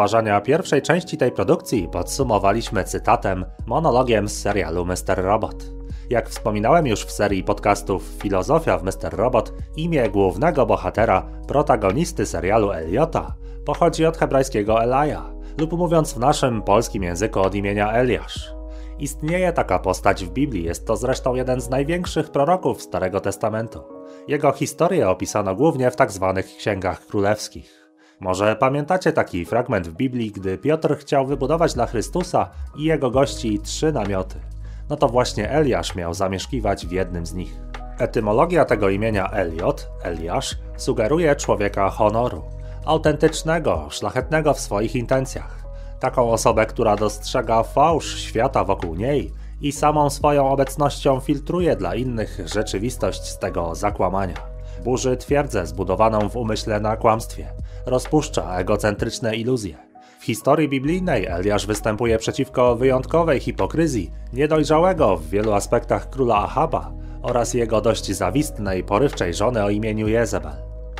Rozważania pierwszej części tej produkcji podsumowaliśmy cytatem, monologiem z serialu Mr. Robot. Jak wspominałem już w serii podcastów Filozofia w Mr. Robot, imię głównego bohatera, protagonisty serialu Eliota, pochodzi od hebrajskiego Elaja, lub mówiąc w naszym polskim języku od imienia Eliasz. Istnieje taka postać w Biblii, jest to zresztą jeden z największych proroków Starego Testamentu. Jego historię opisano głównie w tzw. Tak księgach królewskich. Może pamiętacie taki fragment w Biblii, gdy Piotr chciał wybudować dla Chrystusa i jego gości trzy namioty. No to właśnie Eliasz miał zamieszkiwać w jednym z nich. Etymologia tego imienia Eliot, Eliasz, sugeruje człowieka honoru, autentycznego, szlachetnego w swoich intencjach. Taką osobę, która dostrzega fałsz świata wokół niej i samą swoją obecnością filtruje dla innych rzeczywistość z tego zakłamania. Burzy twierdzę zbudowaną w umyśle na kłamstwie, rozpuszcza egocentryczne iluzje. W historii biblijnej Eliasz występuje przeciwko wyjątkowej hipokryzji niedojrzałego w wielu aspektach króla Ahaba oraz jego dość zawistnej, porywczej żony o imieniu Jezebel.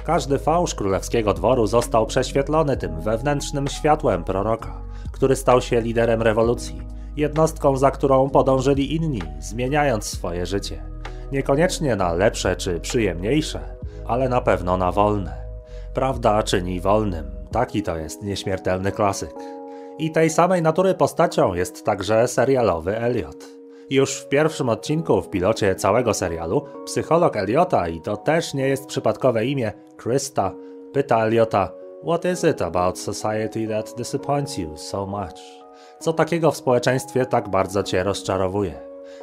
Każdy fałsz królewskiego dworu został prześwietlony tym wewnętrznym światłem proroka, który stał się liderem rewolucji, jednostką, za którą podążyli inni, zmieniając swoje życie. Niekoniecznie na lepsze czy przyjemniejsze, ale na pewno na wolne. Prawda czyni wolnym. Taki to jest nieśmiertelny klasyk. I tej samej natury postacią jest także serialowy Elliot. Już w pierwszym odcinku w pilocie całego serialu psycholog Eliota, i to też nie jest przypadkowe imię, Krista, pyta Eliota, What is it about society that disappoints you so much? Co takiego w społeczeństwie tak bardzo cię rozczarowuje?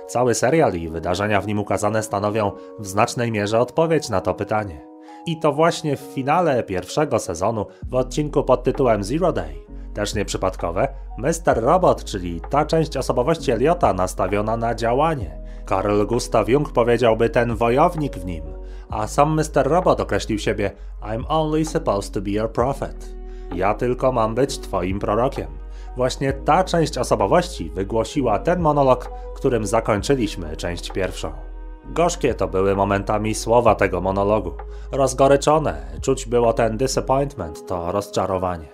Cały serial i wydarzenia w nim ukazane stanowią w znacznej mierze odpowiedź na to pytanie. I to właśnie w finale pierwszego sezonu w odcinku pod tytułem Zero Day, też nieprzypadkowe, Mr. Robot, czyli ta część osobowości Eliota nastawiona na działanie. Karl Gustav Jung powiedziałby ten wojownik w nim, a sam Mr. Robot określił siebie I'm only supposed to be your prophet. Ja tylko mam być twoim prorokiem. Właśnie ta część osobowości wygłosiła ten monolog, którym zakończyliśmy część pierwszą. Gorzkie to były momentami słowa tego monologu. Rozgoryczone, czuć było ten disappointment, to rozczarowanie.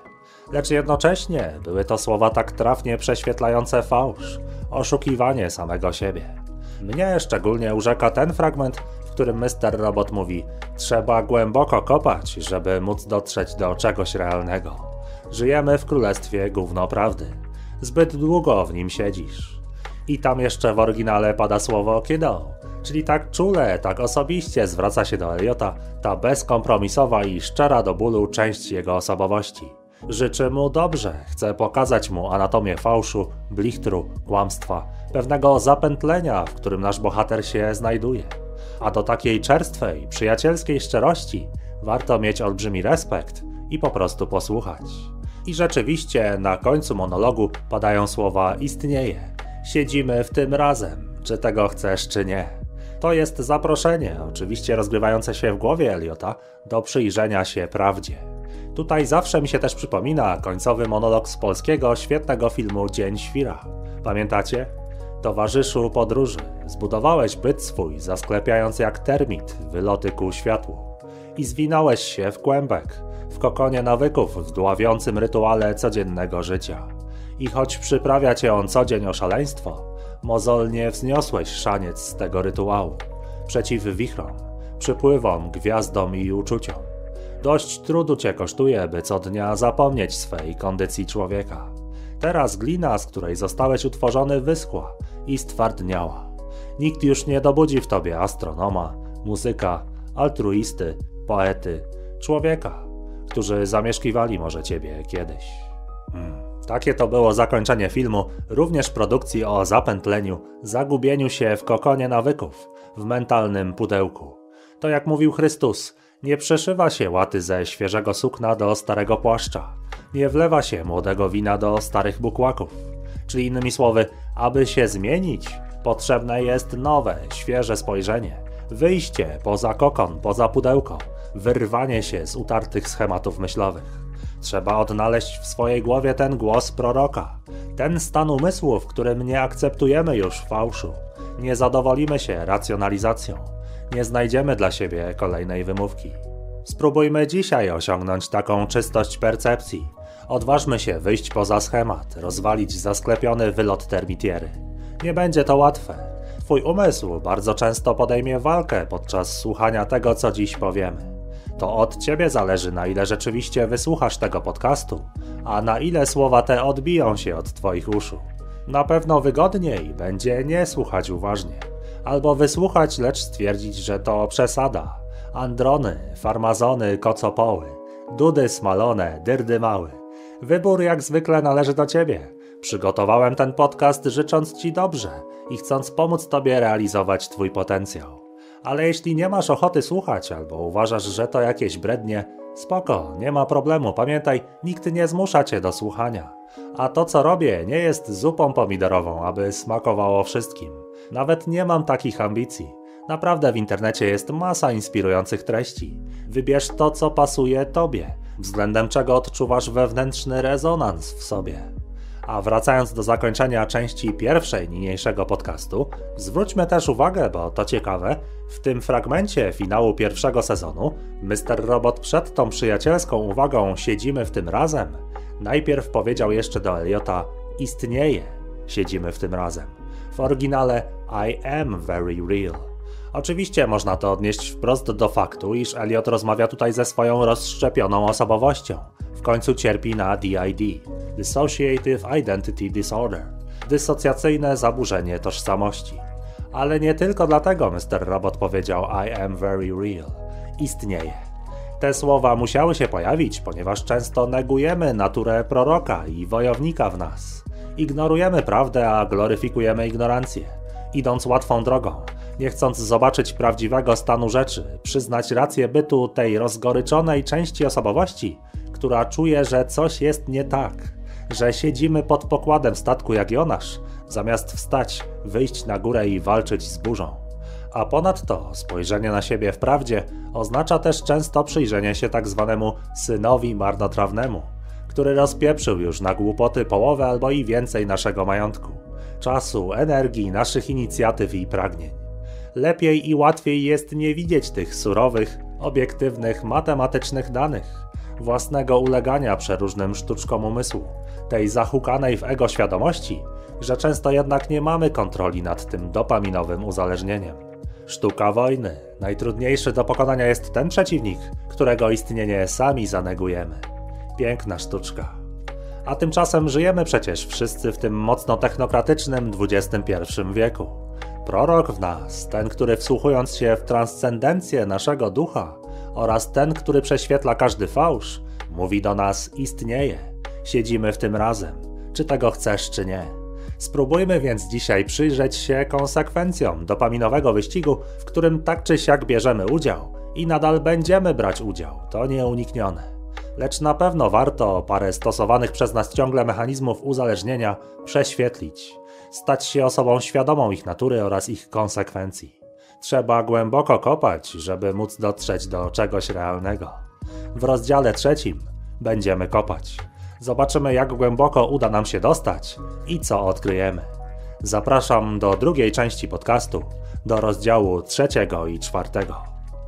Lecz jednocześnie były to słowa tak trafnie prześwietlające fałsz, oszukiwanie samego siebie. Mnie szczególnie urzeka ten fragment, w którym Mr. Robot mówi: Trzeba głęboko kopać, żeby móc dotrzeć do czegoś realnego. Żyjemy w królestwie gówno prawdy. Zbyt długo w nim siedzisz. I tam jeszcze w oryginale pada słowo kiddo, czyli tak czule, tak osobiście zwraca się do Eliota ta bezkompromisowa i szczera do bólu część jego osobowości. Życzy mu dobrze, chce pokazać mu anatomię fałszu, blichtru, kłamstwa, pewnego zapętlenia, w którym nasz bohater się znajduje. A do takiej czerstwej, przyjacielskiej szczerości warto mieć olbrzymi respekt i po prostu posłuchać. I rzeczywiście na końcu monologu padają słowa istnieje. Siedzimy w tym razem, czy tego chcesz, czy nie. To jest zaproszenie, oczywiście rozgrywające się w głowie Eliota, do przyjrzenia się prawdzie. Tutaj zawsze mi się też przypomina końcowy monolog z polskiego świetnego filmu Dzień Świra. Pamiętacie? Towarzyszu podróży, zbudowałeś byt swój, zasklepiając jak termit wyloty ku światłu. I zwinąłeś się w kłębek, w kokonie nawyków w dławiącym rytuale codziennego życia. I choć przyprawia cię on co dzień o szaleństwo, Mozolnie wzniosłeś szaniec z tego rytuału, przeciw wichrom, przypływom, gwiazdom i uczuciom. Dość trudu cię kosztuje, by co dnia zapomnieć swej kondycji człowieka. Teraz glina, z której zostałeś utworzony, wyschła i stwardniała. Nikt już nie dobudzi w tobie astronoma, muzyka, altruisty, poety, człowieka, którzy zamieszkiwali może ciebie kiedyś. Hmm. Takie to było zakończenie filmu, również produkcji o zapętleniu, zagubieniu się w kokonie nawyków, w mentalnym pudełku. To jak mówił Chrystus, nie przeszywa się łaty ze świeżego sukna do starego płaszcza, nie wlewa się młodego wina do starych bukłaków. Czyli innymi słowy, aby się zmienić, potrzebne jest nowe, świeże spojrzenie, wyjście poza kokon, poza pudełko, wyrwanie się z utartych schematów myślowych. Trzeba odnaleźć w swojej głowie ten głos proroka, ten stan umysłu, w którym nie akceptujemy już fałszu, nie zadowolimy się racjonalizacją, nie znajdziemy dla siebie kolejnej wymówki. Spróbujmy dzisiaj osiągnąć taką czystość percepcji, Odważmy się wyjść poza schemat, rozwalić zasklepiony wylot termitiery. Nie będzie to łatwe. Twój umysł bardzo często podejmie walkę podczas słuchania tego, co dziś powiemy. To od ciebie zależy, na ile rzeczywiście wysłuchasz tego podcastu, a na ile słowa te odbiją się od twoich uszu. Na pewno wygodniej będzie nie słuchać uważnie, albo wysłuchać, lecz stwierdzić, że to przesada. Androny, farmazony, kocopoły, dudy smalone, dyrdy mały. Wybór jak zwykle należy do ciebie. Przygotowałem ten podcast życząc ci dobrze i chcąc pomóc tobie realizować twój potencjał. Ale jeśli nie masz ochoty słuchać albo uważasz, że to jakieś brednie, spoko, nie ma problemu. Pamiętaj, nikt nie zmusza cię do słuchania. A to co robię nie jest zupą pomidorową, aby smakowało wszystkim. Nawet nie mam takich ambicji. Naprawdę w internecie jest masa inspirujących treści. Wybierz to, co pasuje tobie, względem czego odczuwasz wewnętrzny rezonans w sobie. A wracając do zakończenia części pierwszej niniejszego podcastu, zwróćmy też uwagę, bo to ciekawe, w tym fragmencie finału pierwszego sezonu Mr. Robot przed tą przyjacielską uwagą siedzimy w tym razem, najpierw powiedział jeszcze do Eliota istnieje, siedzimy w tym razem. W oryginale I am very real. Oczywiście można to odnieść wprost do faktu, iż Elliot rozmawia tutaj ze swoją rozszczepioną osobowością. W końcu cierpi na DID Dissociative Identity Disorder dysocjacyjne zaburzenie tożsamości. Ale nie tylko dlatego Mr. Robot powiedział I am very real. Istnieje. Te słowa musiały się pojawić, ponieważ często negujemy naturę proroka i wojownika w nas. Ignorujemy prawdę, a gloryfikujemy ignorancję, idąc łatwą drogą, nie chcąc zobaczyć prawdziwego stanu rzeczy, przyznać rację bytu tej rozgoryczonej części osobowości, która czuje, że coś jest nie tak, że siedzimy pod pokładem statku jak Jonasz, zamiast wstać, wyjść na górę i walczyć z burzą. A ponadto spojrzenie na siebie w prawdzie oznacza też często przyjrzenie się tak zwanemu synowi marnotrawnemu, który rozpieprzył już na głupoty połowę albo i więcej naszego majątku, czasu, energii, naszych inicjatyw i pragnień. Lepiej i łatwiej jest nie widzieć tych surowych, obiektywnych, matematycznych danych, własnego ulegania przeróżnym sztuczkom umysłu, tej zahukanej w ego świadomości, że często jednak nie mamy kontroli nad tym dopaminowym uzależnieniem. Sztuka wojny. Najtrudniejszy do pokonania jest ten przeciwnik, którego istnienie sami zanegujemy. Piękna sztuczka. A tymczasem żyjemy przecież wszyscy w tym mocno technokratycznym XXI wieku. Prorok w nas, ten, który wsłuchując się w transcendencję naszego ducha oraz ten, który prześwietla każdy fałsz, mówi do nas istnieje. Siedzimy w tym razem, czy tego chcesz, czy nie. Spróbujmy więc dzisiaj przyjrzeć się konsekwencjom dopaminowego wyścigu, w którym tak czy siak bierzemy udział i nadal będziemy brać udział. To nieuniknione. Lecz na pewno warto parę stosowanych przez nas ciągle mechanizmów uzależnienia prześwietlić, stać się osobą świadomą ich natury oraz ich konsekwencji. Trzeba głęboko kopać, żeby móc dotrzeć do czegoś realnego. W rozdziale trzecim będziemy kopać. Zobaczymy, jak głęboko uda nam się dostać i co odkryjemy. Zapraszam do drugiej części podcastu, do rozdziału trzeciego i czwartego.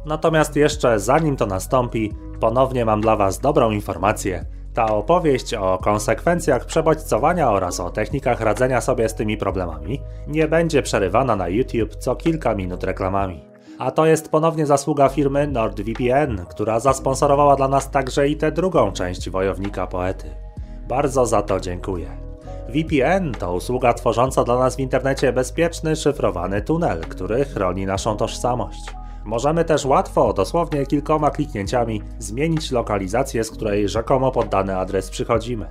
Natomiast jeszcze zanim to nastąpi, ponownie mam dla Was dobrą informację. Ta opowieść o konsekwencjach przebodźcowania oraz o technikach radzenia sobie z tymi problemami nie będzie przerywana na YouTube co kilka minut reklamami. A to jest ponownie zasługa firmy NordVPN, która zasponsorowała dla nas także i tę drugą część Wojownika Poety. Bardzo za to dziękuję. VPN to usługa tworząca dla nas w internecie bezpieczny, szyfrowany tunel, który chroni naszą tożsamość. Możemy też łatwo, dosłownie kilkoma kliknięciami, zmienić lokalizację, z której rzekomo pod dany adres przychodzimy.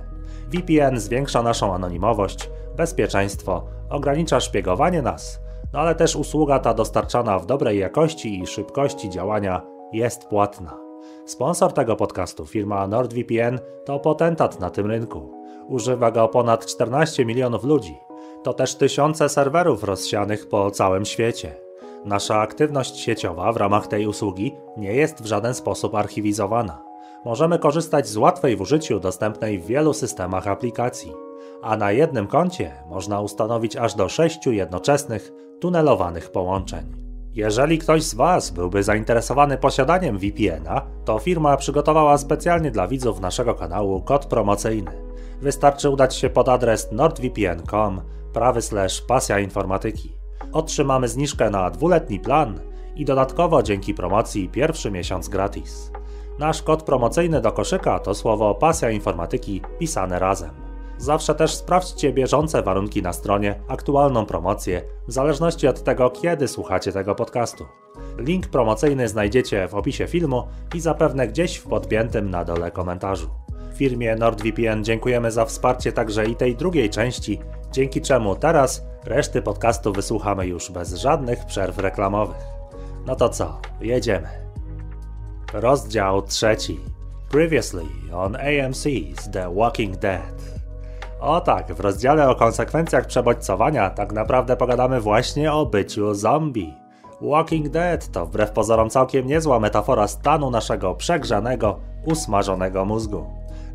VPN zwiększa naszą anonimowość, bezpieczeństwo, ogranicza szpiegowanie nas, no ale też usługa ta dostarczana w dobrej jakości i szybkości działania jest płatna. Sponsor tego podcastu, firma NordVPN, to potentat na tym rynku. Używa go ponad 14 milionów ludzi. To też tysiące serwerów rozsianych po całym świecie. Nasza aktywność sieciowa w ramach tej usługi nie jest w żaden sposób archiwizowana. Możemy korzystać z łatwej w użyciu dostępnej w wielu systemach aplikacji, a na jednym koncie można ustanowić aż do sześciu jednoczesnych, tunelowanych połączeń. Jeżeli ktoś z Was byłby zainteresowany posiadaniem VPN-a, to firma przygotowała specjalnie dla widzów naszego kanału kod promocyjny. Wystarczy udać się pod adres nordvpn.com prawy slash pasja informatyki. Otrzymamy zniżkę na dwuletni plan i dodatkowo dzięki promocji pierwszy miesiąc gratis. Nasz kod promocyjny do koszyka to słowo pasja informatyki pisane razem. Zawsze też sprawdźcie bieżące warunki na stronie, aktualną promocję, w zależności od tego, kiedy słuchacie tego podcastu. Link promocyjny znajdziecie w opisie filmu i zapewne gdzieś w podpiętym na dole komentarzu. Firmie NordVPN dziękujemy za wsparcie także i tej drugiej części, dzięki czemu teraz reszty podcastu wysłuchamy już bez żadnych przerw reklamowych. No to co, jedziemy. Rozdział trzeci. Previously on AMC's The Walking Dead. O tak, w rozdziale o konsekwencjach przebodźcowania tak naprawdę pogadamy właśnie o byciu zombie. Walking Dead to wbrew pozorom całkiem niezła metafora stanu naszego przegrzanego, usmażonego mózgu.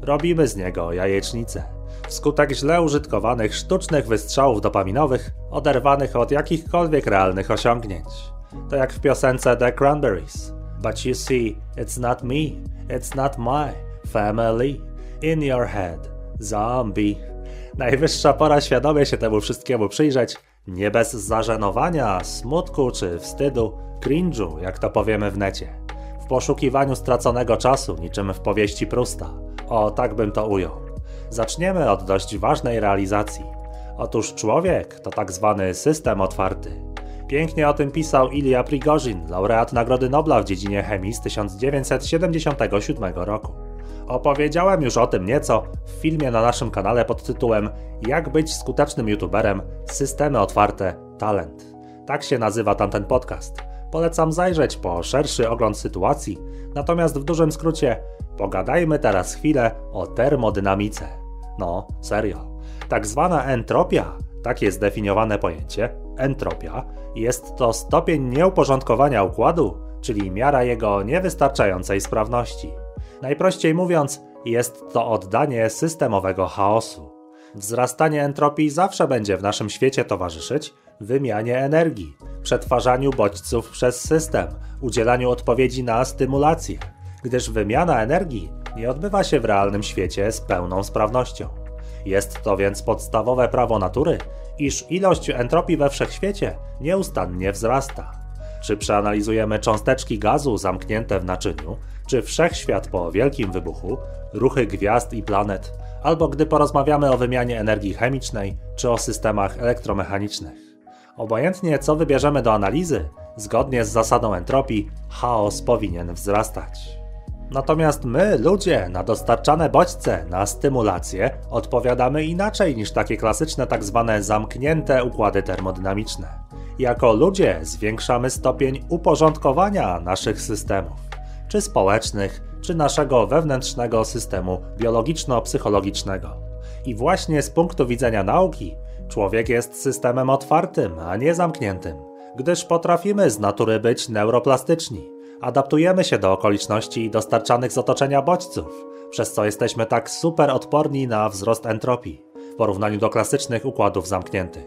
Robimy z niego jajecznicę. Wskutek źle użytkowanych sztucznych wystrzałów dopaminowych, oderwanych od jakichkolwiek realnych osiągnięć. To jak w piosence The Cranberries. But you see, it's not me, it's not my family. In your head, zombie. Najwyższa pora świadomie się temu wszystkiemu przyjrzeć, nie bez zażenowania, smutku czy wstydu, cringe'u, jak to powiemy w necie. W poszukiwaniu straconego czasu, niczym w powieści Prusta. O, tak bym to ujął. Zaczniemy od dość ważnej realizacji. Otóż człowiek to tak zwany system otwarty. Pięknie o tym pisał Ilya Prigozhin, laureat Nagrody Nobla w dziedzinie chemii z 1977 roku. Opowiedziałem już o tym nieco w filmie na naszym kanale pod tytułem Jak być skutecznym youtuberem Systemy otwarte talent. Tak się nazywa tamten podcast. Polecam zajrzeć po szerszy ogląd sytuacji, natomiast w dużym skrócie pogadajmy teraz chwilę o termodynamice. No, serio. Tak zwana entropia, takie zdefiniowane pojęcie, entropia, jest to stopień nieuporządkowania układu, czyli miara jego niewystarczającej sprawności. Najprościej mówiąc, jest to oddanie systemowego chaosu. Wzrastanie entropii zawsze będzie w naszym świecie towarzyszyć wymianie energii, przetwarzaniu bodźców przez system, udzielaniu odpowiedzi na stymulacje, gdyż wymiana energii nie odbywa się w realnym świecie z pełną sprawnością. Jest to więc podstawowe prawo natury, iż ilość entropii we wszechświecie nieustannie wzrasta. Czy przeanalizujemy cząsteczki gazu zamknięte w naczyniu, czy wszechświat po wielkim wybuchu, ruchy gwiazd i planet, albo gdy porozmawiamy o wymianie energii chemicznej czy o systemach elektromechanicznych. Obojętnie co wybierzemy do analizy, zgodnie z zasadą entropii, chaos powinien wzrastać. Natomiast my, ludzie, na dostarczane bodźce, na stymulacje, odpowiadamy inaczej niż takie klasyczne tak zwane zamknięte układy termodynamiczne. Jako ludzie zwiększamy stopień uporządkowania naszych systemów, czy społecznych, czy naszego wewnętrznego systemu biologiczno-psychologicznego. I właśnie z punktu widzenia nauki, człowiek jest systemem otwartym, a nie zamkniętym, gdyż potrafimy z natury być neuroplastyczni adaptujemy się do okoliczności dostarczanych z otoczenia bodźców, przez co jesteśmy tak super odporni na wzrost entropii w porównaniu do klasycznych układów zamkniętych.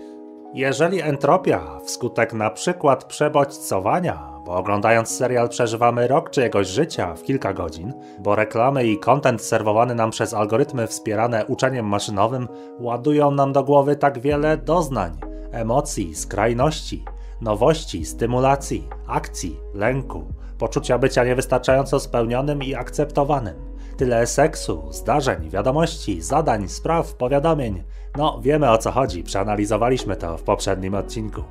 Jeżeli entropia wskutek na przykład przebodźcowania, bo oglądając serial przeżywamy rok czyjegoś życia w kilka godzin, bo reklamy i content serwowany nam przez algorytmy wspierane uczeniem maszynowym ładują nam do głowy tak wiele doznań, emocji, skrajności, nowości, stymulacji, akcji, lęku, poczucia bycia niewystarczająco spełnionym i akceptowanym. Tyle seksu, zdarzeń, wiadomości, zadań, spraw, powiadomień. No, wiemy o co chodzi, przeanalizowaliśmy to w poprzednim odcinku.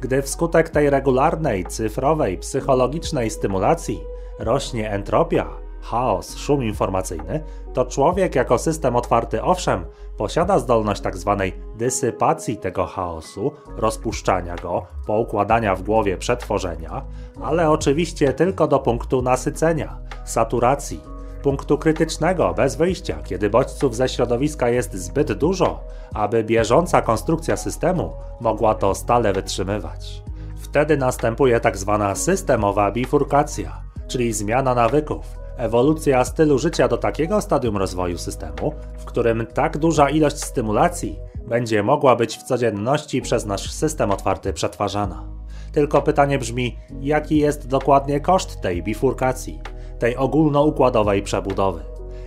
Gdy wskutek tej regularnej, cyfrowej, psychologicznej stymulacji rośnie entropia, chaos, szum informacyjny, to człowiek jako system otwarty owszem posiada zdolność tzw. Tak dysypacji tego chaosu, rozpuszczania go, poukładania w głowie przetworzenia, ale oczywiście tylko do punktu nasycenia, saturacji, punktu krytycznego, bez wyjścia, kiedy bodźców ze środowiska jest zbyt dużo, aby bieżąca konstrukcja systemu mogła to stale wytrzymywać. Wtedy następuje tak zwana systemowa bifurkacja, czyli zmiana nawyków, ewolucja stylu życia do takiego stadium rozwoju systemu, w którym tak duża ilość stymulacji będzie mogła być w codzienności przez nasz system otwarty przetwarzana. Tylko pytanie brzmi, jaki jest dokładnie koszt tej bifurkacji, tej ogólnoukładowej przebudowy?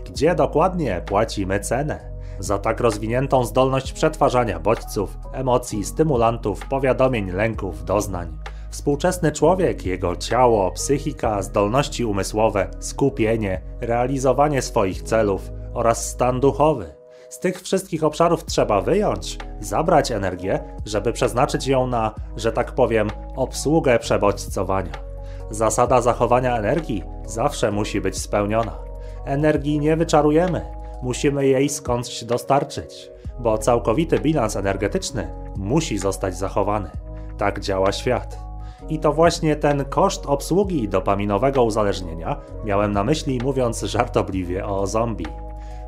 Gdzie dokładnie płacimy cenę? Za tak rozwiniętą zdolność przetwarzania bodźców, emocji, stymulantów, powiadomień, lęków, doznań. Współczesny człowiek, jego ciało, psychika, zdolności umysłowe, skupienie, realizowanie swoich celów oraz stan duchowy. Z tych wszystkich obszarów trzeba wyjąć, zabrać energię, żeby przeznaczyć ją na, że tak powiem, obsługę przebodźcowania. Zasada zachowania energii zawsze musi być spełniona. Energii nie wyczarujemy, musimy jej skądś dostarczyć, bo całkowity bilans energetyczny musi zostać zachowany. Tak działa świat. I to właśnie ten koszt obsługi dopaminowego uzależnienia miałem na myśli, mówiąc żartobliwie o zombie.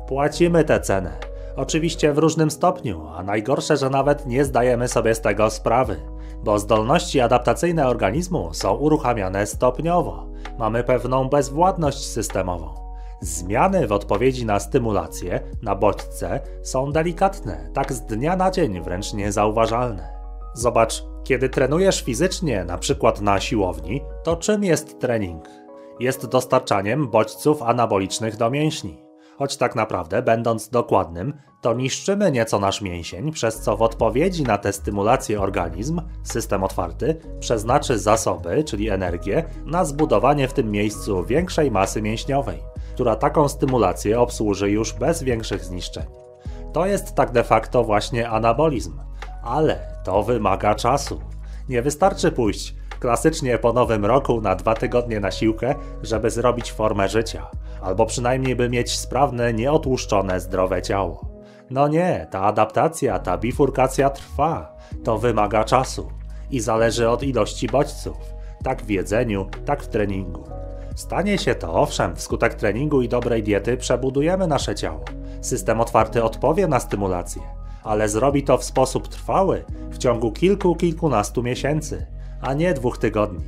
Płacimy tę cenę. Oczywiście w różnym stopniu, a najgorsze, że nawet nie zdajemy sobie z tego sprawy, bo zdolności adaptacyjne organizmu są uruchamiane stopniowo. Mamy pewną bezwładność systemową. Zmiany w odpowiedzi na stymulacje, na bodźce są delikatne, tak z dnia na dzień wręcz niezauważalne. Zobacz, kiedy trenujesz fizycznie, na przykład na siłowni, to czym jest trening? Jest dostarczaniem bodźców anabolicznych do mięśni. Choć tak naprawdę, będąc dokładnym, to niszczymy nieco nasz mięsień, przez co w odpowiedzi na tę stymulację organizm, system otwarty, przeznaczy zasoby, czyli energię, na zbudowanie w tym miejscu większej masy mięśniowej, która taką stymulację obsłuży już bez większych zniszczeń. To jest tak de facto właśnie anabolizm, ale to wymaga czasu. Nie wystarczy pójść klasycznie po nowym roku na dwa tygodnie na siłkę, żeby zrobić formę życia, albo przynajmniej by mieć sprawne, nieotłuszczone, zdrowe ciało. No nie, ta adaptacja, ta bifurkacja trwa, to wymaga czasu i zależy od ilości bodźców, tak w jedzeniu, tak w treningu. Stanie się to owszem, wskutek treningu i dobrej diety przebudujemy nasze ciało. System otwarty odpowie na stymulację, ale zrobi to w sposób trwały, w ciągu kilku, kilkunastu miesięcy, a nie dwóch tygodni.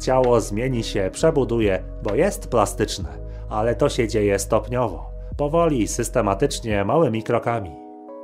Ciało zmieni się, przebuduje, bo jest plastyczne, ale to się dzieje stopniowo, powoli, systematycznie, małymi krokami.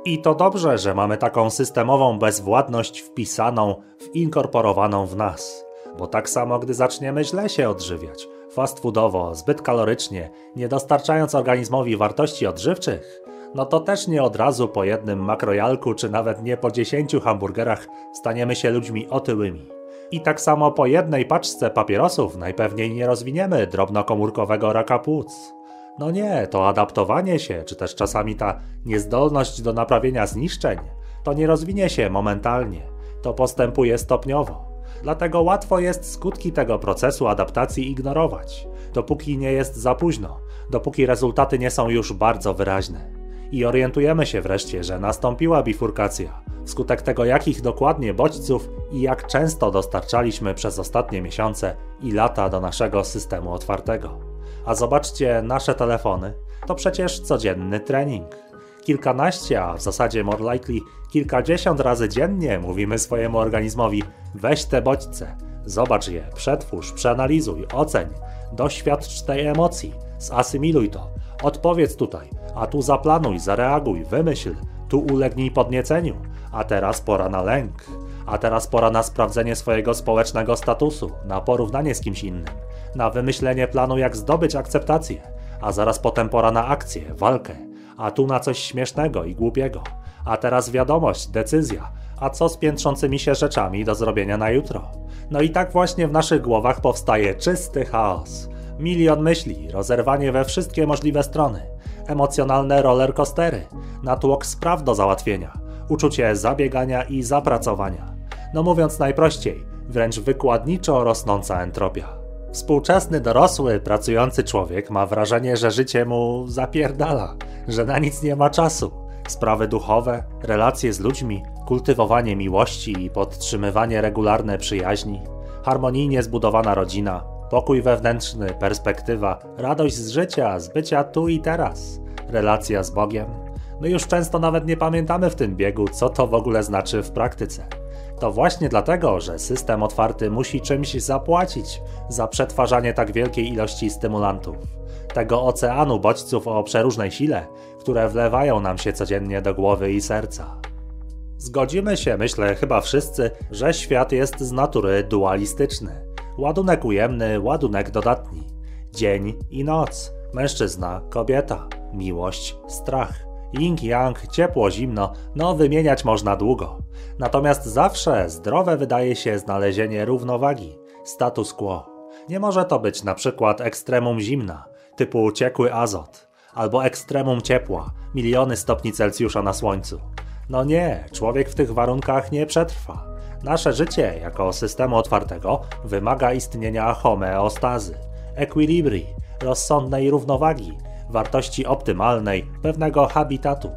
I to dobrze, że mamy taką systemową bezwładność wpisaną, winkorporowaną w nas. Bo tak samo, gdy zaczniemy źle się odżywiać, fast foodowo, zbyt kalorycznie, nie dostarczając organizmowi wartości odżywczych, no to też nie od razu po jednym makrojalku, czy nawet nie po dziesięciu hamburgerach staniemy się ludźmi otyłymi. I tak samo po jednej paczce papierosów najpewniej nie rozwiniemy drobnokomórkowego raka płuc. No nie, to adaptowanie się, czy też czasami ta niezdolność do naprawienia zniszczeń, to nie rozwinie się momentalnie, to postępuje stopniowo. Dlatego łatwo jest skutki tego procesu adaptacji ignorować, dopóki nie jest za późno, dopóki rezultaty nie są już bardzo wyraźne i orientujemy się wreszcie, że nastąpiła bifurkacja, wskutek tego jakich dokładnie bodźców i jak często dostarczaliśmy przez ostatnie miesiące i lata do naszego systemu otwartego. A zobaczcie, nasze telefony to przecież codzienny trening. Kilkanaście, a w zasadzie more likely kilkadziesiąt razy dziennie mówimy swojemu organizmowi: weź te bodźce, zobacz je, przetwórz, przeanalizuj, oceń, doświadcz tej emocji, zasymiluj to, odpowiedz tutaj, a tu zaplanuj, zareaguj, wymyśl, tu ulegnij podnieceniu, a teraz pora na lęk, a teraz pora na sprawdzenie swojego społecznego statusu, na porównanie z kimś innym, na wymyślenie planu, jak zdobyć akceptację, a zaraz potem pora na akcję, walkę, a tu na coś śmiesznego i głupiego, a teraz wiadomość, decyzja, a co z piętrzącymi się rzeczami do zrobienia na jutro? No i tak właśnie w naszych głowach powstaje czysty chaos. Milion myśli, rozerwanie we wszystkie możliwe strony emocjonalne rollercoastery, natłok spraw do załatwienia, uczucie zabiegania i zapracowania. No mówiąc najprościej, wręcz wykładniczo rosnąca entropia. Współczesny dorosły, pracujący człowiek ma wrażenie, że życie mu zapierdala, że na nic nie ma czasu. Sprawy duchowe, relacje z ludźmi, kultywowanie miłości i podtrzymywanie regularne przyjaźni, harmonijnie zbudowana rodzina, Pokój wewnętrzny, perspektywa, radość z życia, z bycia tu i teraz, relacja z Bogiem. My już często nawet nie pamiętamy w tym biegu, co to w ogóle znaczy w praktyce. To właśnie dlatego, że system otwarty musi czymś zapłacić za przetwarzanie tak wielkiej ilości stymulantów. Tego oceanu bodźców o przeróżnej sile, które wlewają nam się codziennie do głowy i serca. Zgodzimy się, myślę, chyba wszyscy, że świat jest z natury dualistyczny. Ładunek ujemny, ładunek dodatni. Dzień i noc, mężczyzna, kobieta, miłość, strach. Ying yang, ciepło, zimno, no wymieniać można długo. Natomiast zawsze zdrowe wydaje się znalezienie równowagi, status quo. Nie może to być na przykład ekstremum zimna, typu ciekły azot, albo ekstremum ciepła, miliony stopni Celsjusza na słońcu. No nie, człowiek w tych warunkach nie przetrwa. Nasze życie jako systemu otwartego wymaga istnienia homeostazy, equilibrii, rozsądnej równowagi, wartości optymalnej, pewnego habitatu.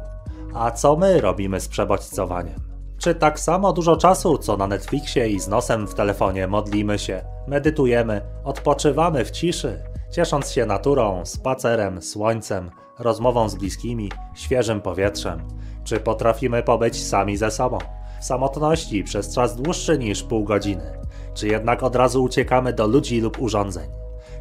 A co my robimy z przebodźcowaniem? Czy tak samo dużo czasu, co na Netflixie i z nosem w telefonie modlimy się, medytujemy, odpoczywamy w ciszy, ciesząc się naturą, spacerem, słońcem, rozmową z bliskimi, świeżym powietrzem? Czy potrafimy pobyć sami ze sobą, w samotności przez czas dłuższy niż pół godziny? Czy jednak od razu uciekamy do ludzi lub urządzeń?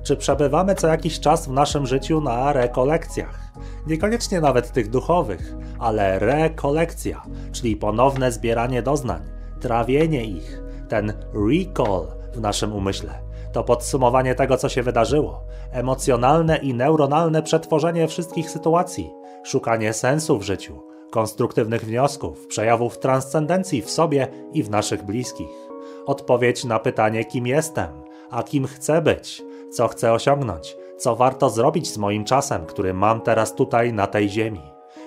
Czy przebywamy co jakiś czas w naszym życiu na rekolekcjach? Niekoniecznie nawet tych duchowych, ale rekolekcja, czyli ponowne zbieranie doznań, trawienie ich, ten recall w naszym umyśle. To podsumowanie tego, co się wydarzyło, emocjonalne i neuronalne przetworzenie wszystkich sytuacji, szukanie sensu w życiu, konstruktywnych wniosków, przejawów transcendencji w sobie i w naszych bliskich. Odpowiedź na pytanie, kim jestem, a kim chcę być, co chcę osiągnąć, co warto zrobić z moim czasem, który mam teraz tutaj na tej ziemi.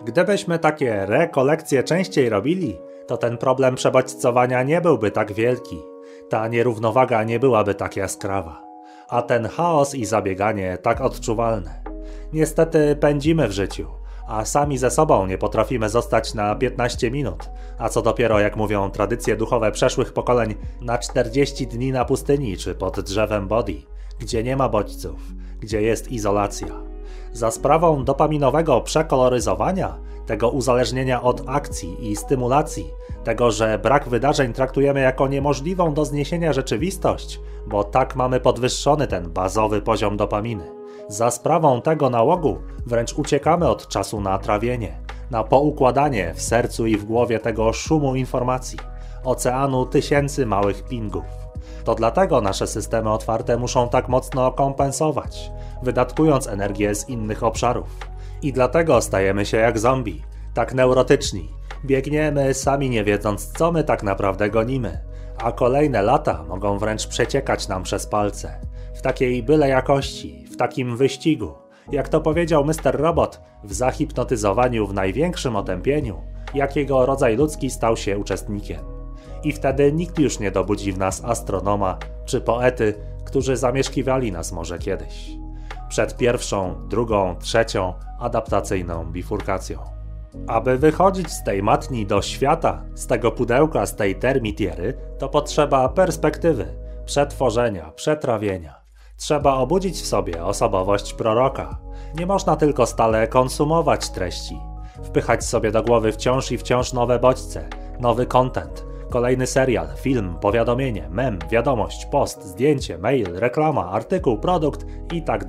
Gdybyśmy takie rekolekcje częściej robili, to ten problem przebodźcowania nie byłby tak wielki, ta nierównowaga nie byłaby tak jaskrawa, a ten chaos i zabieganie tak odczuwalne. Niestety pędzimy w życiu, a sami ze sobą nie potrafimy zostać na 15 minut, a co dopiero, jak mówią tradycje duchowe przeszłych pokoleń, na 40 dni na pustyni czy pod drzewem Bodhi gdzie nie ma bodźców, gdzie jest izolacja. Za sprawą dopaminowego przekoloryzowania, tego uzależnienia od akcji i stymulacji, tego, że brak wydarzeń traktujemy jako niemożliwą do zniesienia rzeczywistość, bo tak mamy podwyższony ten bazowy poziom dopaminy. Za sprawą tego nałogu wręcz uciekamy od czasu na trawienie, na poukładanie w sercu i w głowie tego szumu informacji, oceanu tysięcy małych pingów. To dlatego nasze systemy otwarte muszą tak mocno kompensować, wydatkując energię z innych obszarów. I dlatego stajemy się jak zombie, tak neurotyczni. Biegniemy sami nie wiedząc, co my tak naprawdę gonimy, a kolejne lata mogą wręcz przeciekać nam przez palce. W takiej byle jakości, w takim wyścigu, jak to powiedział Mr. Robot, w zahipnotyzowaniu w największym otępieniu, jakiego rodzaj ludzki stał się uczestnikiem i wtedy nikt już nie dobudzi w nas astronoma czy poety, którzy zamieszkiwali nas może kiedyś. Przed pierwszą, drugą, trzecią adaptacyjną bifurkacją. Aby wychodzić z tej matni do świata, z tego pudełka, z tej termitiery, to potrzeba perspektywy, przetworzenia, przetrawienia. Trzeba obudzić w sobie osobowość proroka. Nie można tylko stale konsumować treści, wpychać sobie do głowy wciąż i wciąż nowe bodźce, nowy content, Kolejny serial, film, powiadomienie, mem, wiadomość, post, zdjęcie, mail, reklama, artykuł, produkt i tak.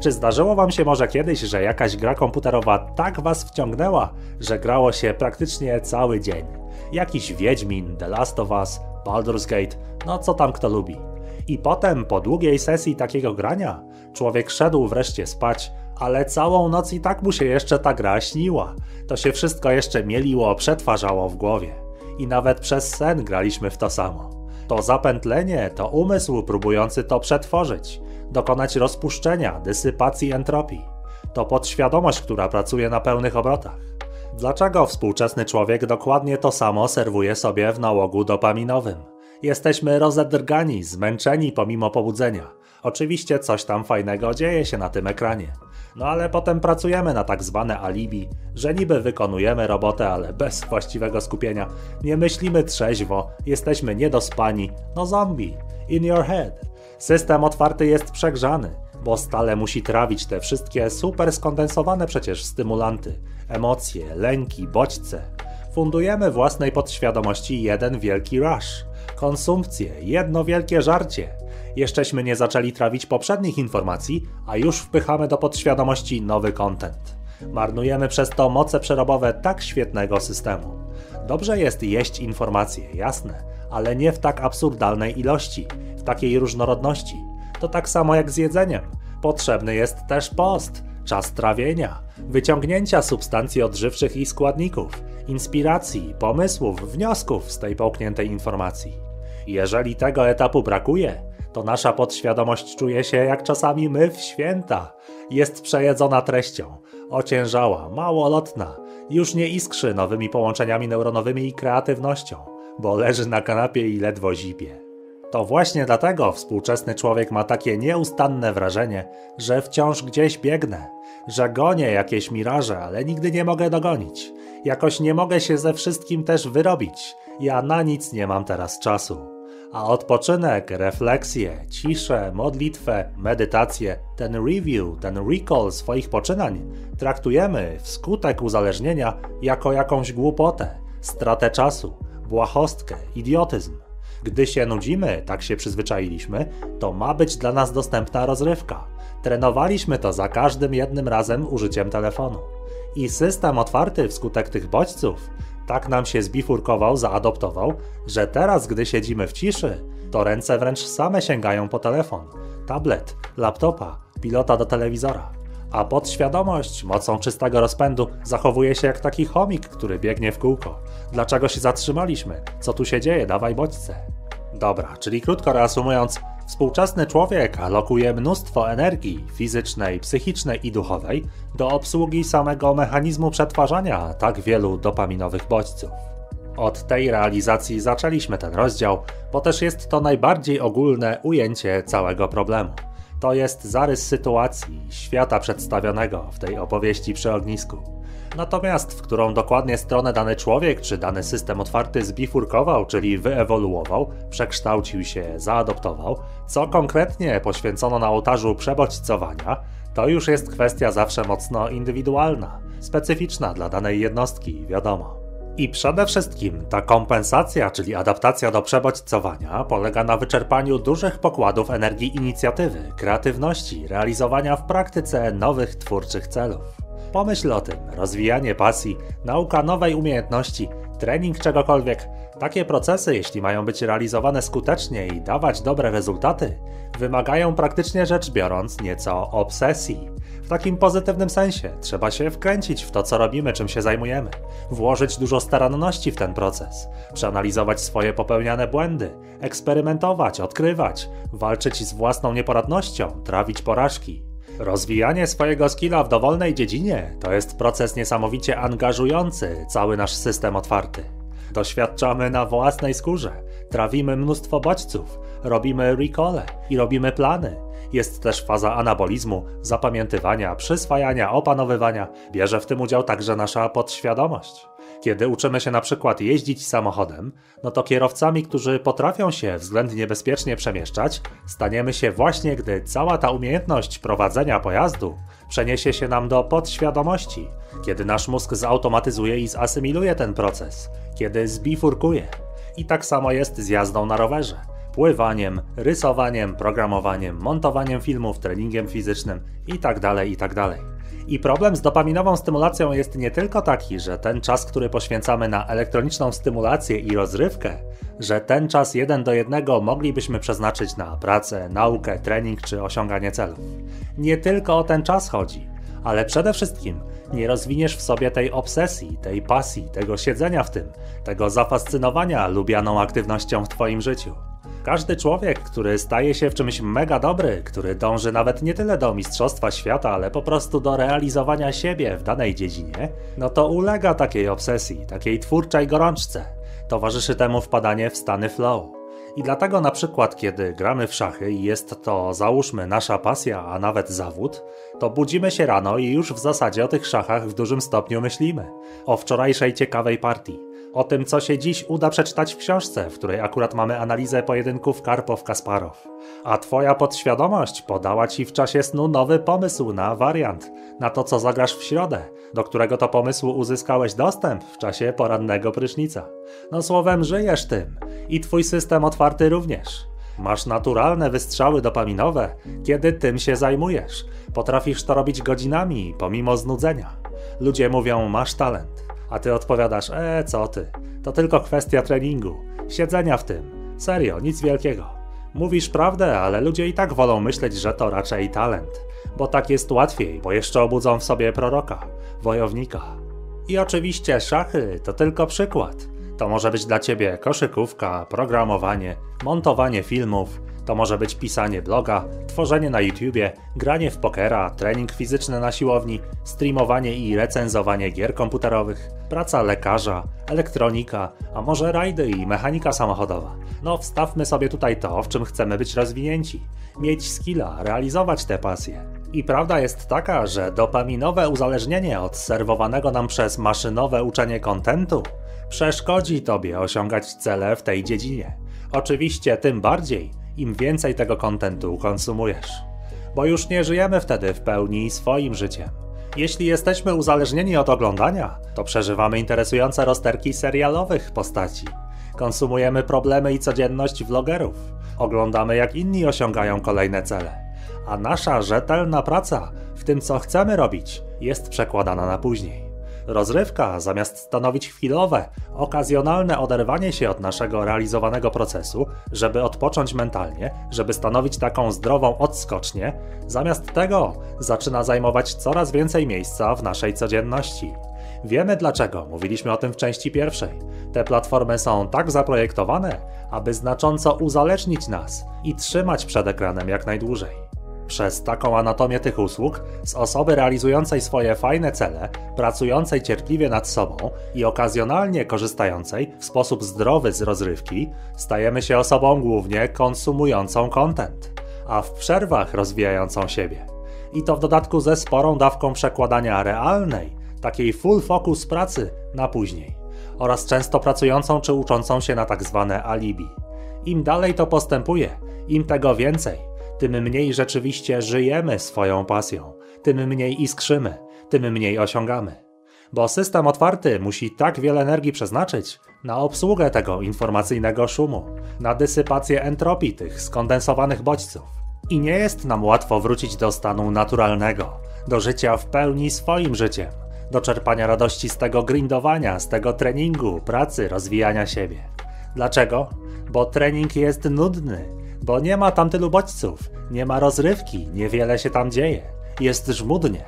Czy zdarzyło Wam się może kiedyś, że jakaś gra komputerowa tak Was wciągnęła, że grało się praktycznie cały dzień? Jakiś Wiedźmin, The Last of Us, Baldur's Gate, no co tam kto lubi. I potem, po długiej sesji takiego grania, człowiek szedł wreszcie spać, ale całą noc i tak mu się jeszcze ta gra śniła. To się wszystko jeszcze mieliło, przetwarzało w głowie i nawet przez sen graliśmy w to samo. To zapętlenie to umysł próbujący to przetworzyć, dokonać rozpuszczenia, dysypacji entropii. To podświadomość, która pracuje na pełnych obrotach. Dlaczego współczesny człowiek dokładnie to samo serwuje sobie w nałogu dopaminowym? Jesteśmy rozedrgani, zmęczeni pomimo pobudzenia. Oczywiście coś tam fajnego dzieje się na tym ekranie. No ale potem pracujemy na tak zwane alibi, że niby wykonujemy robotę, ale bez właściwego skupienia. Nie myślimy trzeźwo, jesteśmy niedospani. No zombie, in your head. System otwarty jest przegrzany, bo stale musi trawić te wszystkie super skondensowane przecież stymulanty, emocje, lęki, bodźce. Fundujemy własnej podświadomości jeden wielki rush, konsumpcję, jedno wielkie żarcie Jeszcześmy nie zaczęli trawić poprzednich informacji, a już wpychamy do podświadomości nowy content. Marnujemy przez to moce przerobowe tak świetnego systemu. Dobrze jest jeść informacje, jasne, ale nie w tak absurdalnej ilości, w takiej różnorodności. To tak samo jak z jedzeniem. Potrzebny jest też post, czas trawienia, wyciągnięcia substancji odżywczych i składników, inspiracji, pomysłów, wniosków z tej połkniętej informacji. Jeżeli tego etapu brakuje, to nasza podświadomość czuje się jak czasami my w święta. Jest przejedzona treścią, ociężała, małolotna, już nie iskrzy nowymi połączeniami neuronowymi i kreatywnością, bo leży na kanapie i ledwo zipie. To właśnie dlatego współczesny człowiek ma takie nieustanne wrażenie, że wciąż gdzieś biegnę, że gonię jakieś miraże, ale nigdy nie mogę dogonić. Jakoś nie mogę się ze wszystkim też wyrobić. Ja na nic nie mam teraz czasu. A odpoczynek, refleksję, ciszę, modlitwę, medytację, ten review, ten recall swoich poczynań traktujemy wskutek uzależnienia jako jakąś głupotę, stratę czasu, błahostkę, idiotyzm. Gdy się nudzimy, tak się przyzwyczailiśmy, to ma być dla nas dostępna rozrywka. Trenowaliśmy to za każdym jednym razem użyciem telefonu. I system otwarty wskutek tych bodźców tak nam się zbifurkował, zaadoptował, że teraz, gdy siedzimy w ciszy, to ręce wręcz same sięgają po telefon, tablet, laptopa, pilota do telewizora. A podświadomość, mocą czystego rozpędu, zachowuje się jak taki chomik, który biegnie w kółko. Dlaczego się zatrzymaliśmy? Co tu się dzieje? Dawaj bodźce. Dobra, czyli krótko reasumując, współczesny człowiek alokuje mnóstwo energii fizycznej, psychicznej i duchowej do obsługi samego mechanizmu przetwarzania tak wielu dopaminowych bodźców. Od tej realizacji zaczęliśmy ten rozdział, bo też jest to najbardziej ogólne ujęcie całego problemu. To jest zarys sytuacji, świata przedstawionego w tej opowieści przy ognisku. Natomiast w którą dokładnie stronę dany człowiek czy dany system otwarty zbifurkował, czyli wyewoluował, przekształcił się, zaadoptował, co konkretnie poświęcono na ołtarzu przebodźcowania, to już jest kwestia zawsze mocno indywidualna, specyficzna dla danej jednostki, wiadomo. I przede wszystkim ta kompensacja, czyli adaptacja do przebodźcowania, polega na wyczerpaniu dużych pokładów energii inicjatywy, kreatywności, realizowania w praktyce nowych twórczych celów. Pomyśl o tym: rozwijanie pasji, nauka nowej umiejętności, trening czegokolwiek. Takie procesy, jeśli mają być realizowane skutecznie i dawać dobre rezultaty, wymagają praktycznie rzecz biorąc nieco obsesji. W takim pozytywnym sensie trzeba się wkręcić w to, co robimy, czym się zajmujemy, włożyć dużo staranności w ten proces, przeanalizować swoje popełniane błędy, eksperymentować, odkrywać, walczyć z własną nieporadnością, trawić porażki. Rozwijanie swojego skilla w dowolnej dziedzinie to jest proces niesamowicie angażujący cały nasz system otwarty. Doświadczamy na własnej skórze, trawimy mnóstwo bodźców, robimy recole i robimy plany. Jest też faza anabolizmu, zapamiętywania, przyswajania, opanowywania. Bierze w tym udział także nasza podświadomość. Kiedy uczymy się na przykład jeździć samochodem, no to kierowcami, którzy potrafią się względnie bezpiecznie przemieszczać, staniemy się właśnie, gdy cała ta umiejętność prowadzenia pojazdu przeniesie się nam do podświadomości, kiedy nasz mózg zautomatyzuje i zasymiluje ten proces, kiedy zbifurkuje. I tak samo jest z jazdą na rowerze pływaniem, rysowaniem, programowaniem, montowaniem filmów, treningiem fizycznym itd. Tak itd. I problem z dopaminową stymulacją jest nie tylko taki, że ten czas, który poświęcamy na elektroniczną stymulację i rozrywkę, że ten czas jeden do jednego moglibyśmy przeznaczyć na pracę, naukę, trening czy osiąganie celów. Nie tylko o ten czas chodzi, ale przede wszystkim nie rozwiniesz w sobie tej obsesji, tej pasji, tego siedzenia w tym, tego zafascynowania lubianą aktywnością w Twoim życiu. Każdy człowiek, który staje się w czymś mega dobry, który dąży nawet nie tyle do mistrzostwa świata, ale po prostu do realizowania siebie w danej dziedzinie, no to ulega takiej obsesji, takiej twórczej gorączce. Towarzyszy temu wpadanie w stany flow. I dlatego na przykład, kiedy gramy w szachy i jest to, załóżmy, nasza pasja, a nawet zawód, to budzimy się rano i już w zasadzie o tych szachach w dużym stopniu myślimy. O wczorajszej ciekawej partii o tym, co się dziś uda przeczytać w książce, w której akurat mamy analizę pojedynków Karpow-Kasparow. A twoja podświadomość podała ci w czasie snu nowy pomysł na wariant, na to, co zagrasz w środę, do którego to pomysłu uzyskałeś dostęp w czasie porannego prysznica. No słowem, żyjesz tym i twój system otwarty również. Masz naturalne wystrzały dopaminowe, kiedy tym się zajmujesz. Potrafisz to robić godzinami, pomimo znudzenia. Ludzie mówią, masz talent. A ty odpowiadasz, e, co ty? To tylko kwestia treningu, siedzenia w tym. Serio, nic wielkiego. Mówisz prawdę, ale ludzie i tak wolą myśleć, że to raczej talent. Bo tak jest łatwiej, bo jeszcze obudzą w sobie proroka, wojownika. I oczywiście szachy to tylko przykład. To może być dla ciebie koszykówka, programowanie, montowanie filmów, to może być pisanie bloga, tworzenie na YouTubie, granie w pokera, trening fizyczny na siłowni, streamowanie i recenzowanie gier komputerowych, praca lekarza, elektronika, a może rajdy i mechanika samochodowa. No wstawmy sobie tutaj to, w czym chcemy być rozwinięci. Mieć skilla, realizować te pasje. I prawda jest taka, że dopaminowe uzależnienie od serwowanego nam przez maszynowe uczenie kontentu przeszkodzi tobie osiągać cele w tej dziedzinie. Oczywiście tym bardziej, im więcej tego kontentu konsumujesz. Bo już nie żyjemy wtedy w pełni swoim życiem. Jeśli jesteśmy uzależnieni od oglądania, to przeżywamy interesujące rozterki serialowych postaci. Konsumujemy problemy i codzienność vlogerów. Oglądamy jak inni osiągają kolejne cele. A nasza rzetelna praca w tym, co chcemy robić, jest przekładana na później. Rozrywka, zamiast stanowić chwilowe, okazjonalne oderwanie się od naszego realizowanego procesu, żeby odpocząć mentalnie, żeby stanowić taką zdrową odskocznię, zamiast tego zaczyna zajmować coraz więcej miejsca w naszej codzienności. Wiemy dlaczego, mówiliśmy o tym w części pierwszej. Te platformy są tak zaprojektowane, aby znacząco uzależnić nas i trzymać przed ekranem jak najdłużej. Przez taką anatomię tych usług, z osoby realizującej swoje fajne cele, pracującej cierpliwie nad sobą i okazjonalnie korzystającej w sposób zdrowy z rozrywki, stajemy się osobą głównie konsumującą content, a w przerwach rozwijającą siebie. I to w dodatku ze sporą dawką przekładania realnej, takiej full focus pracy na później, oraz często pracującą czy uczącą się na tak zwane alibi. Im dalej to postępuje, im tego więcej, tym mniej rzeczywiście żyjemy swoją pasją, tym mniej iskrzymy, tym mniej osiągamy. Bo system otwarty musi tak wiele energii przeznaczyć na obsługę tego informacyjnego szumu, na dysypację entropii tych skondensowanych bodźców. I nie jest nam łatwo wrócić do stanu naturalnego, do życia w pełni swoim życiem, do czerpania radości z tego grindowania, z tego treningu, pracy, rozwijania siebie. Dlaczego? Bo trening jest nudny, bo nie ma tam tylu bodźców, nie ma rozrywki, niewiele się tam dzieje. Jest żmudnie.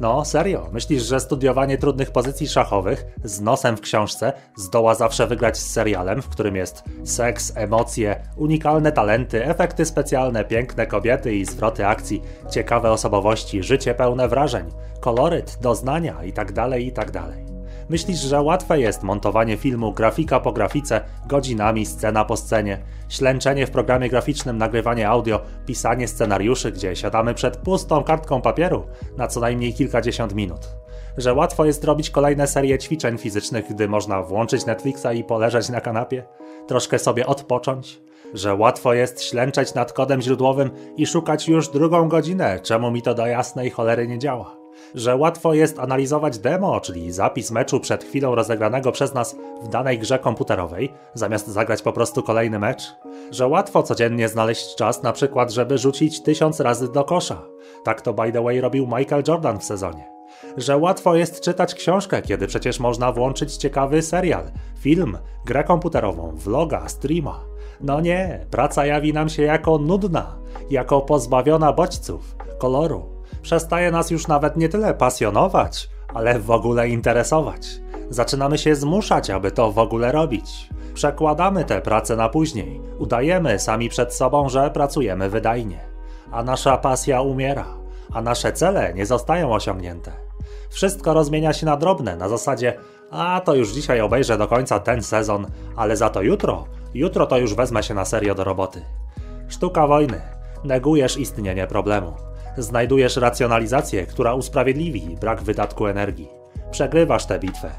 No, serio, myślisz, że studiowanie trudnych pozycji szachowych z nosem w książce zdoła zawsze wygrać z serialem, w którym jest seks, emocje, unikalne talenty, efekty specjalne, piękne kobiety i zwroty akcji, ciekawe osobowości, życie pełne wrażeń, koloryt, doznania itd., tak itd. Myślisz, że łatwe jest montowanie filmu grafika po grafice, godzinami, scena po scenie, ślęczenie w programie graficznym, nagrywanie audio, pisanie scenariuszy, gdzie siadamy przed pustą kartką papieru na co najmniej kilkadziesiąt minut. Że łatwo jest robić kolejne serie ćwiczeń fizycznych, gdy można włączyć Netflixa i poleżeć na kanapie, troszkę sobie odpocząć. Że łatwo jest ślęczeć nad kodem źródłowym i szukać już drugą godzinę, czemu mi to do jasnej cholery nie działa że łatwo jest analizować demo, czyli zapis meczu przed chwilą rozegranego przez nas w danej grze komputerowej, zamiast zagrać po prostu kolejny mecz, że łatwo codziennie znaleźć czas na przykład, żeby rzucić tysiąc razy do kosza. Tak to by the way robił Michael Jordan w sezonie. Że łatwo jest czytać książkę, kiedy przecież można włączyć ciekawy serial, film, grę komputerową, vloga, streama. No nie, praca jawi nam się jako nudna, jako pozbawiona bodźców, koloru, przestaje nas już nawet nie tyle pasjonować, ale w ogóle interesować. Zaczynamy się zmuszać, aby to w ogóle robić. Przekładamy tę pracę na później. Udajemy sami przed sobą, że pracujemy wydajnie. A nasza pasja umiera, a nasze cele nie zostają osiągnięte. Wszystko rozmienia się na drobne, na zasadzie a to już dzisiaj obejrzę do końca ten sezon, ale za to jutro, jutro to już wezmę się na serio do roboty. Sztuka wojny. Negujesz istnienie problemu. Znajdujesz racjonalizację, która usprawiedliwi brak wydatku energii. Przegrywasz tę bitwę.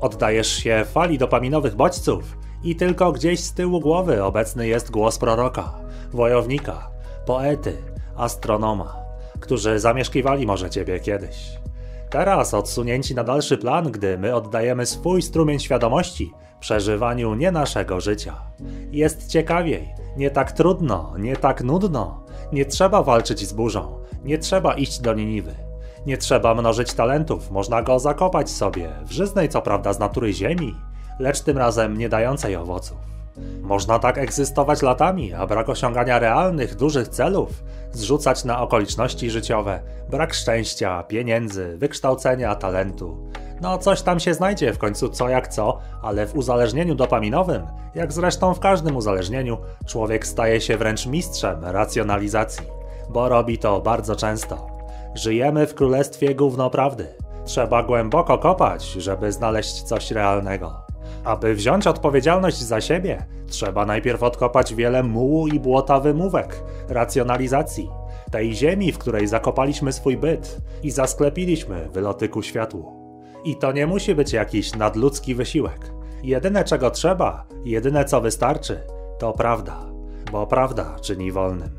Oddajesz się fali dopaminowych bodźców i tylko gdzieś z tyłu głowy obecny jest głos proroka, wojownika, poety, astronoma, którzy zamieszkiwali może ciebie kiedyś. Teraz odsunięci na dalszy plan, gdy my oddajemy swój strumień świadomości przeżywaniu nie naszego życia. Jest ciekawiej, nie tak trudno, nie tak nudno. Nie trzeba walczyć z burzą, nie trzeba iść do Niniwy. Nie trzeba mnożyć talentów, można go zakopać sobie, w żyznej co prawda z natury ziemi, lecz tym razem nie dającej owoców. Można tak egzystować latami, a brak osiągania realnych, dużych celów zrzucać na okoliczności życiowe, brak szczęścia, pieniędzy, wykształcenia, talentu. No, coś tam się znajdzie w końcu co jak co, ale w uzależnieniu dopaminowym, jak zresztą w każdym uzależnieniu, człowiek staje się wręcz mistrzem racjonalizacji, bo robi to bardzo często. Żyjemy w królestwie gówno prawdy. Trzeba głęboko kopać, żeby znaleźć coś realnego. Aby wziąć odpowiedzialność za siebie, trzeba najpierw odkopać wiele mułu i błota wymówek, racjonalizacji, tej ziemi, w której zakopaliśmy swój byt i zasklepiliśmy wyloty ku światłu. I to nie musi być jakiś nadludzki wysiłek. Jedyne czego trzeba, jedyne co wystarczy, to prawda, bo prawda czyni wolnym.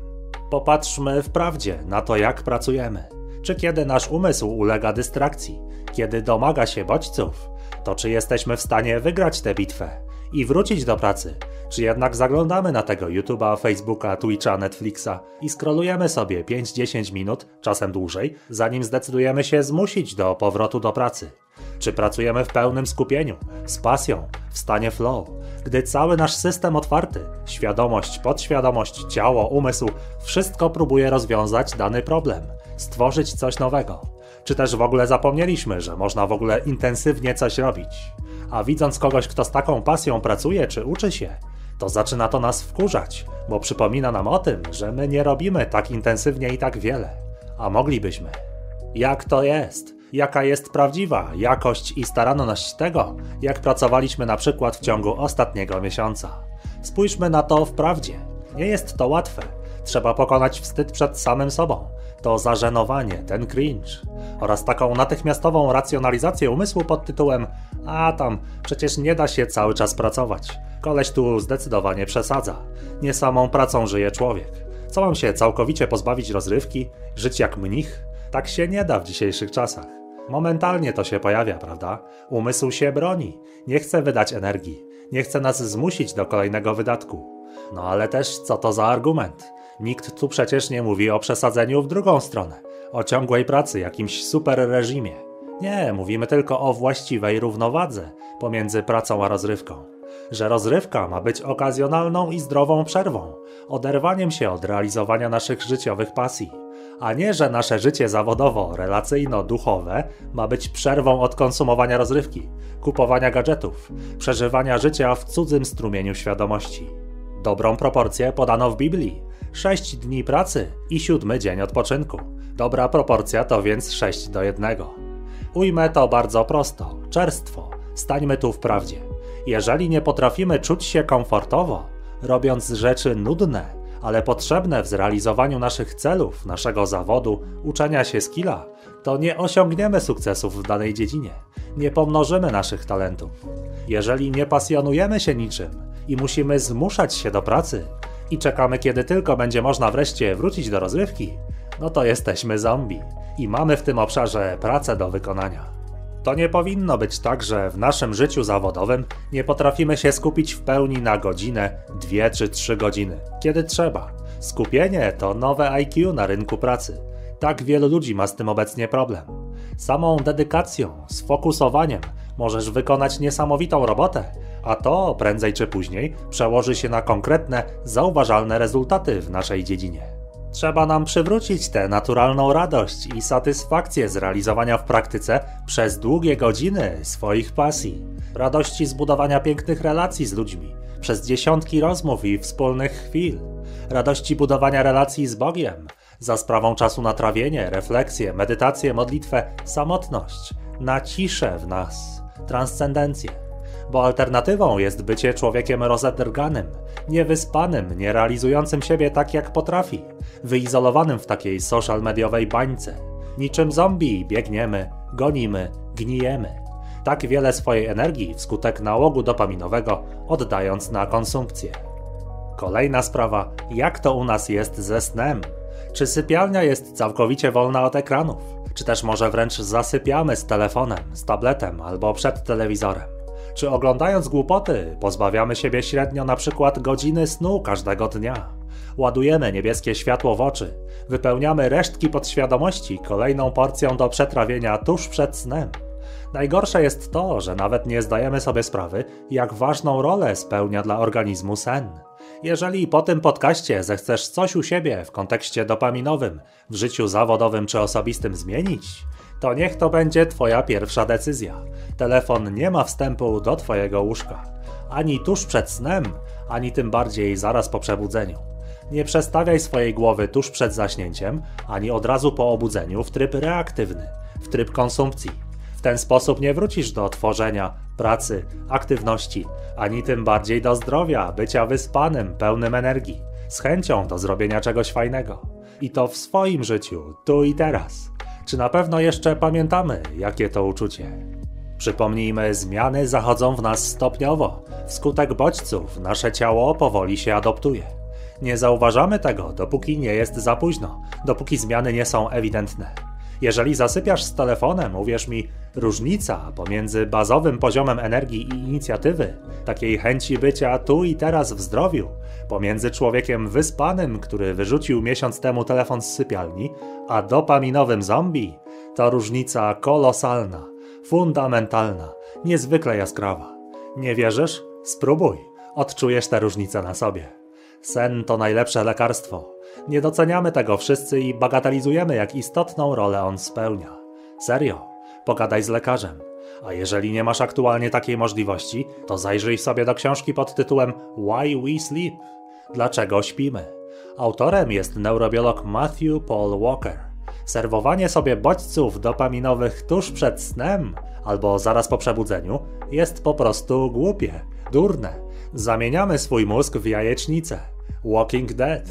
Popatrzmy w prawdzie na to, jak pracujemy. Czy kiedy nasz umysł ulega dystrakcji, kiedy domaga się bodźców, to czy jesteśmy w stanie wygrać tę bitwę i wrócić do pracy, czy jednak zaglądamy na tego YouTube'a, Facebooka, Twitcha, Netflixa i scrollujemy sobie 5-10 minut, czasem dłużej, zanim zdecydujemy się zmusić do powrotu do pracy. Czy pracujemy w pełnym skupieniu, z pasją, w stanie flow, gdy cały nasz system otwarty, świadomość, podświadomość, ciało, umysł, wszystko próbuje rozwiązać dany problem, stworzyć coś nowego. Czy też w ogóle zapomnieliśmy, że można w ogóle intensywnie coś robić? A widząc kogoś, kto z taką pasją pracuje czy uczy się, to zaczyna to nas wkurzać, bo przypomina nam o tym, że my nie robimy tak intensywnie i tak wiele, a moglibyśmy. Jak to jest? Jaka jest prawdziwa jakość i staranność tego, jak pracowaliśmy na przykład w ciągu ostatniego miesiąca? Spójrzmy na to w prawdzie. Nie jest to łatwe. Trzeba pokonać wstyd przed samym sobą, to zażenowanie, ten cringe oraz taką natychmiastową racjonalizację umysłu pod tytułem a tam, przecież nie da się cały czas pracować. Koleś tu zdecydowanie przesadza. Nie samą pracą żyje człowiek. Co mam się całkowicie pozbawić rozrywki, żyć jak mnich? Tak się nie da w dzisiejszych czasach. Momentalnie to się pojawia, prawda? Umysł się broni, nie chce wydać energii, nie chce nas zmusić do kolejnego wydatku. No ale też co to za argument? Nikt tu przecież nie mówi o przesadzeniu w drugą stronę, o ciągłej pracy, jakimś super reżimie. Nie, mówimy tylko o właściwej równowadze pomiędzy pracą a rozrywką. Że rozrywka ma być okazjonalną i zdrową przerwą, oderwaniem się od realizowania naszych życiowych pasji, a nie, że nasze życie zawodowo, relacyjno-duchowe ma być przerwą od konsumowania rozrywki, kupowania gadżetów, przeżywania życia w cudzym strumieniu świadomości. Dobrą proporcję podano w Biblii. 6 dni pracy i siódmy dzień odpoczynku. Dobra proporcja to więc 6 do 1. Ujmę to bardzo prosto. Czerstwo. Stańmy tu w prawdzie. Jeżeli nie potrafimy czuć się komfortowo, robiąc rzeczy nudne, ale potrzebne w zrealizowaniu naszych celów, naszego zawodu, uczenia się skilla, to nie osiągniemy sukcesów w danej dziedzinie, nie pomnożymy naszych talentów. Jeżeli nie pasjonujemy się niczym i musimy zmuszać się do pracy i czekamy, kiedy tylko będzie można wreszcie wrócić do rozrywki, no to jesteśmy zombie i mamy w tym obszarze pracę do wykonania. To nie powinno być tak, że w naszym życiu zawodowym nie potrafimy się skupić w pełni na godzinę, dwie czy trzy godziny, kiedy trzeba. Skupienie to nowe IQ na rynku pracy. Tak wielu ludzi ma z tym obecnie problem. Samą dedykacją, sfokusowaniem możesz wykonać niesamowitą robotę, a to prędzej czy później przełoży się na konkretne, zauważalne rezultaty w naszej dziedzinie. Trzeba nam przywrócić tę naturalną radość i satysfakcję z realizowania w praktyce przez długie godziny swoich pasji. Radości z budowania pięknych relacji z ludźmi, przez dziesiątki rozmów i wspólnych chwil. Radości budowania relacji z Bogiem, za sprawą czasu na trawienie, refleksję, medytację, modlitwę, samotność, na ciszę w nas, transcendencję bo alternatywą jest bycie człowiekiem rozedrganym, niewyspanym, nie realizującym siebie tak jak potrafi, wyizolowanym w takiej social mediowej bańce. Niczym zombie biegniemy, gonimy, gnijemy. Tak wiele swojej energii wskutek nałogu dopaminowego oddając na konsumpcję. Kolejna sprawa, jak to u nas jest ze snem? Czy sypialnia jest całkowicie wolna od ekranów? Czy też może wręcz zasypiamy z telefonem, z tabletem albo przed telewizorem? Czy oglądając głupoty pozbawiamy siebie średnio na przykład godziny snu każdego dnia? Ładujemy niebieskie światło w oczy, wypełniamy resztki podświadomości kolejną porcją do przetrawienia tuż przed snem. Najgorsze jest to, że nawet nie zdajemy sobie sprawy, jak ważną rolę spełnia dla organizmu sen. Jeżeli po tym podcaście zechcesz coś u siebie w kontekście dopaminowym, w życiu zawodowym czy osobistym zmienić, to niech to będzie Twoja pierwsza decyzja. Telefon nie ma wstępu do Twojego łóżka. Ani tuż przed snem, ani tym bardziej zaraz po przebudzeniu. Nie przestawiaj swojej głowy tuż przed zaśnięciem, ani od razu po obudzeniu w tryb reaktywny, w tryb konsumpcji. W ten sposób nie wrócisz do tworzenia, pracy, aktywności, ani tym bardziej do zdrowia, bycia wyspanym, pełnym energii, z chęcią do zrobienia czegoś fajnego. I to w swoim życiu, tu i teraz. Czy na pewno jeszcze pamiętamy, jakie to uczucie? Przypomnijmy, zmiany zachodzą w nas stopniowo. Wskutek bodźców nasze ciało powoli się adoptuje. Nie zauważamy tego, dopóki nie jest za późno, dopóki zmiany nie są ewidentne. Jeżeli zasypiasz z telefonem, uwierz mi, różnica pomiędzy bazowym poziomem energii i inicjatywy, takiej chęci bycia tu i teraz w zdrowiu, pomiędzy człowiekiem wyspanym, który wyrzucił miesiąc temu telefon z sypialni, a dopaminowym zombie, to różnica kolosalna, fundamentalna, niezwykle jaskrawa. Nie wierzysz? Spróbuj, odczujesz tę różnicę na sobie. Sen to najlepsze lekarstwo. Nie doceniamy tego wszyscy i bagatelizujemy, jak istotną rolę on spełnia. Serio, pogadaj z lekarzem. A jeżeli nie masz aktualnie takiej możliwości, to zajrzyj sobie do książki pod tytułem Why We Sleep? Dlaczego śpimy? Autorem jest neurobiolog Matthew Paul Walker. Serwowanie sobie bodźców dopaminowych tuż przed snem albo zaraz po przebudzeniu jest po prostu głupie, durne Zamieniamy swój mózg w jajecznicę. Walking Dead.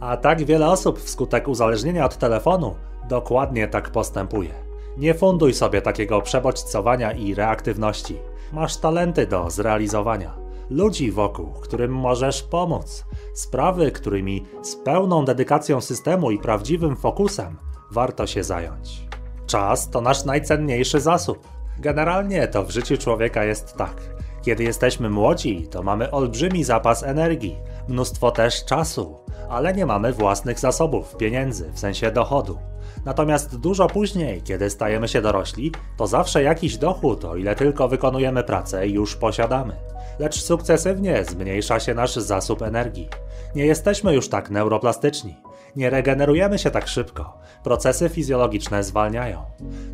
A tak wiele osób wskutek uzależnienia od telefonu dokładnie tak postępuje. Nie funduj sobie takiego przebodźcowania i reaktywności. Masz talenty do zrealizowania. Ludzi wokół, którym możesz pomóc. Sprawy, którymi z pełną dedykacją systemu i prawdziwym fokusem warto się zająć. Czas to nasz najcenniejszy zasób. Generalnie to w życiu człowieka jest tak. Kiedy jesteśmy młodzi, to mamy olbrzymi zapas energii, mnóstwo też czasu, ale nie mamy własnych zasobów, pieniędzy, w sensie dochodu. Natomiast dużo później, kiedy stajemy się dorośli, to zawsze jakiś dochód, o ile tylko wykonujemy pracę, już posiadamy. Lecz sukcesywnie zmniejsza się nasz zasób energii. Nie jesteśmy już tak neuroplastyczni. Nie regenerujemy się tak szybko. Procesy fizjologiczne zwalniają.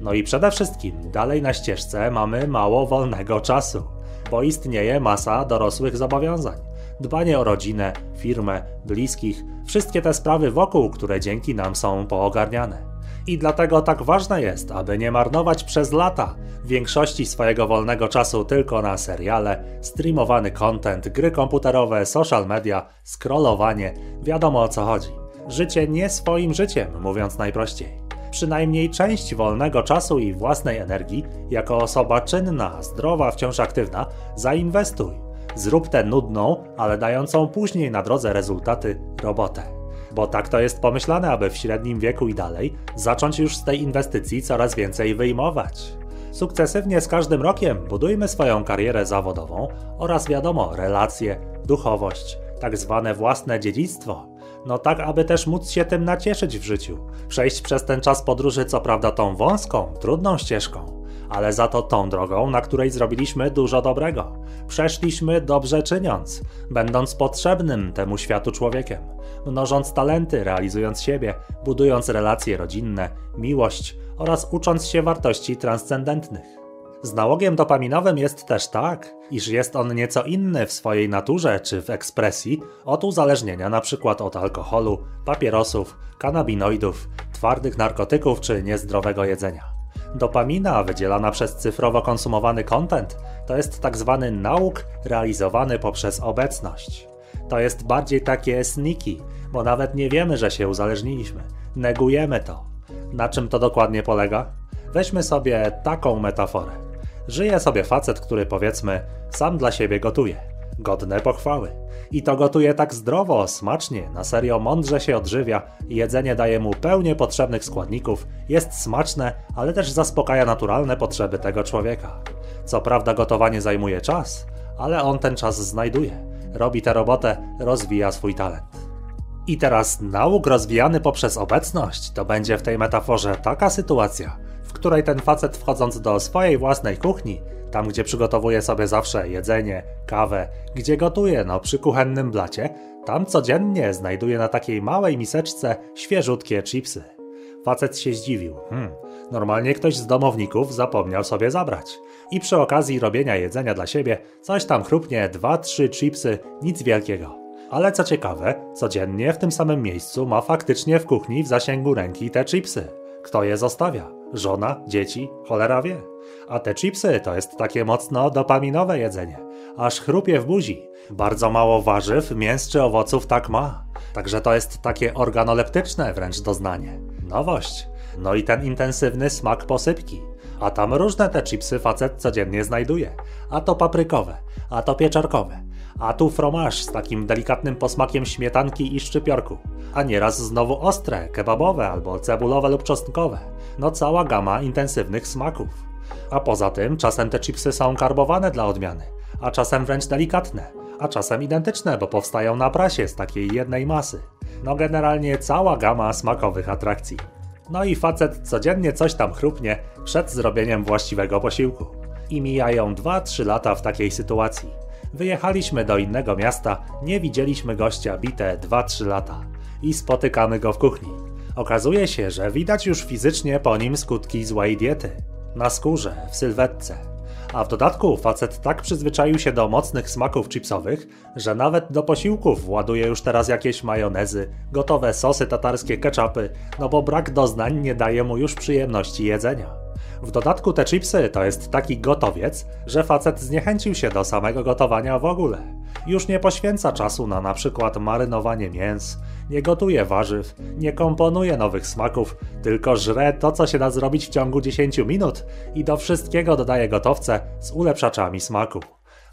No i przede wszystkim, dalej na ścieżce mamy mało wolnego czasu bo istnieje masa dorosłych zobowiązań. Dbanie o rodzinę, firmę, bliskich, wszystkie te sprawy wokół, które dzięki nam są poogarniane. I dlatego tak ważne jest, aby nie marnować przez lata większości swojego wolnego czasu tylko na seriale, streamowany content, gry komputerowe, social media, scrollowanie, wiadomo o co chodzi. Życie nie swoim życiem, mówiąc najprościej przynajmniej część wolnego czasu i własnej energii, jako osoba czynna, zdrowa, wciąż aktywna, zainwestuj. Zrób tę nudną, ale dającą później na drodze rezultaty robotę. Bo tak to jest pomyślane, aby w średnim wieku i dalej zacząć już z tej inwestycji coraz więcej wyjmować. Sukcesywnie z każdym rokiem budujmy swoją karierę zawodową oraz wiadomo, relacje, duchowość, tak zwane własne dziedzictwo, no tak, aby też móc się tym nacieszyć w życiu. Przejść przez ten czas podróży, co prawda tą wąską, trudną ścieżką, ale za to tą drogą, na której zrobiliśmy dużo dobrego. Przeszliśmy dobrze czyniąc, będąc potrzebnym temu światu człowiekiem, mnożąc talenty, realizując siebie, budując relacje rodzinne, miłość oraz ucząc się wartości transcendentnych. Z nałogiem dopaminowym jest też tak, iż jest on nieco inny w swojej naturze czy w ekspresji od uzależnienia np. od alkoholu, papierosów, kanabinoidów, twardych narkotyków czy niezdrowego jedzenia. Dopamina wydzielana przez cyfrowo konsumowany content to jest tak zwany nauk realizowany poprzez obecność. To jest bardziej takie sneaky, bo nawet nie wiemy, że się uzależniliśmy. Negujemy to. Na czym to dokładnie polega? Weźmy sobie taką metaforę. Żyje sobie facet, który powiedzmy sam dla siebie gotuje. Godne pochwały. I to gotuje tak zdrowo, smacznie, na serio mądrze się odżywia, jedzenie daje mu pełnię potrzebnych składników, jest smaczne, ale też zaspokaja naturalne potrzeby tego człowieka. Co prawda gotowanie zajmuje czas, ale on ten czas znajduje. Robi tę robotę, rozwija swój talent. I teraz nauk rozwijany poprzez obecność to będzie w tej metaforze taka sytuacja, w której ten facet wchodząc do swojej własnej kuchni, tam gdzie przygotowuje sobie zawsze jedzenie, kawę, gdzie gotuje no przy kuchennym blacie, tam codziennie znajduje na takiej małej miseczce świeżutkie chipsy. Facet się zdziwił. Hmm, normalnie ktoś z domowników zapomniał sobie zabrać. I przy okazji robienia jedzenia dla siebie coś tam chrupnie, dwa, trzy chipsy, nic wielkiego. Ale co ciekawe, codziennie w tym samym miejscu ma faktycznie w kuchni w zasięgu ręki te chipsy. Kto je zostawia? Żona, dzieci, cholera wie. A te chipsy to jest takie mocno dopaminowe jedzenie. Aż chrupie w buzi. Bardzo mało warzyw, mięs czy owoców tak ma. Także to jest takie organoleptyczne wręcz doznanie. Nowość. No i ten intensywny smak posypki. A tam różne te chipsy facet codziennie znajduje. A to paprykowe, a to pieczarkowe, a tu fromaż z takim delikatnym posmakiem śmietanki i szczypiorku. A nieraz znowu ostre, kebabowe albo cebulowe lub czosnkowe. No cała gama intensywnych smaków. A poza tym czasem te chipsy są karbowane dla odmiany, a czasem wręcz delikatne, a czasem identyczne, bo powstają na prasie z takiej jednej masy. No generalnie cała gama smakowych atrakcji. No i facet codziennie coś tam chrupnie przed zrobieniem właściwego posiłku. I mijają 2-3 lata w takiej sytuacji. Wyjechaliśmy do innego miasta, nie widzieliśmy gościa bite 2-3 lata. I spotykamy go w kuchni. Okazuje się, że widać już fizycznie po nim skutki złej diety. Na skórze, w sylwetce. A w dodatku facet tak przyzwyczaił się do mocnych smaków chipsowych, że nawet do posiłków ładuje już teraz jakieś majonezy, gotowe sosy tatarskie, ketchupy, no bo brak doznań nie daje mu już przyjemności jedzenia. W dodatku te chipsy to jest taki gotowiec, że facet zniechęcił się do samego gotowania w ogóle. Już nie poświęca czasu na na przykład marynowanie mięs, nie gotuje warzyw, nie komponuje nowych smaków, tylko żre to, co się da zrobić w ciągu 10 minut i do wszystkiego dodaje gotowce z ulepszaczami smaku.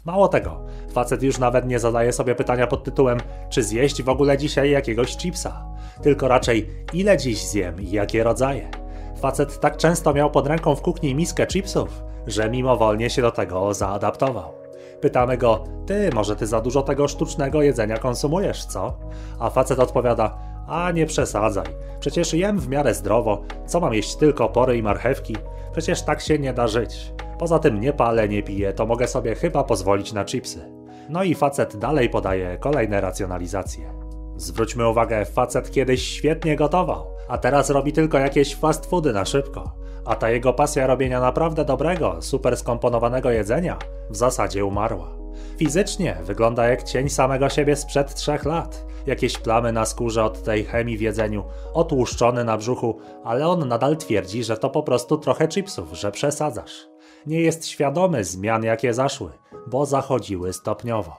Mało tego, facet już nawet nie zadaje sobie pytania pod tytułem, czy zjeść w ogóle dzisiaj jakiegoś chipsa, tylko raczej ile dziś zjem i jakie rodzaje. Facet tak często miał pod ręką w kuchni miskę chipsów, że mimowolnie się do tego zaadaptował. Pytamy go, ty, może ty za dużo tego sztucznego jedzenia konsumujesz, co? A facet odpowiada, a nie przesadzaj, przecież jem w miarę zdrowo, co mam jeść tylko pory i marchewki? Przecież tak się nie da żyć. Poza tym nie palę, nie piję, to mogę sobie chyba pozwolić na chipsy. No i facet dalej podaje kolejne racjonalizacje. Zwróćmy uwagę, facet kiedyś świetnie gotował, a teraz robi tylko jakieś fast foody na szybko. A ta jego pasja robienia naprawdę dobrego, super skomponowanego jedzenia w zasadzie umarła. Fizycznie wygląda jak cień samego siebie sprzed trzech lat. Jakieś plamy na skórze od tej chemii w jedzeniu, otłuszczony na brzuchu, ale on nadal twierdzi, że to po prostu trochę chipsów, że przesadzasz. Nie jest świadomy zmian, jakie zaszły, bo zachodziły stopniowo.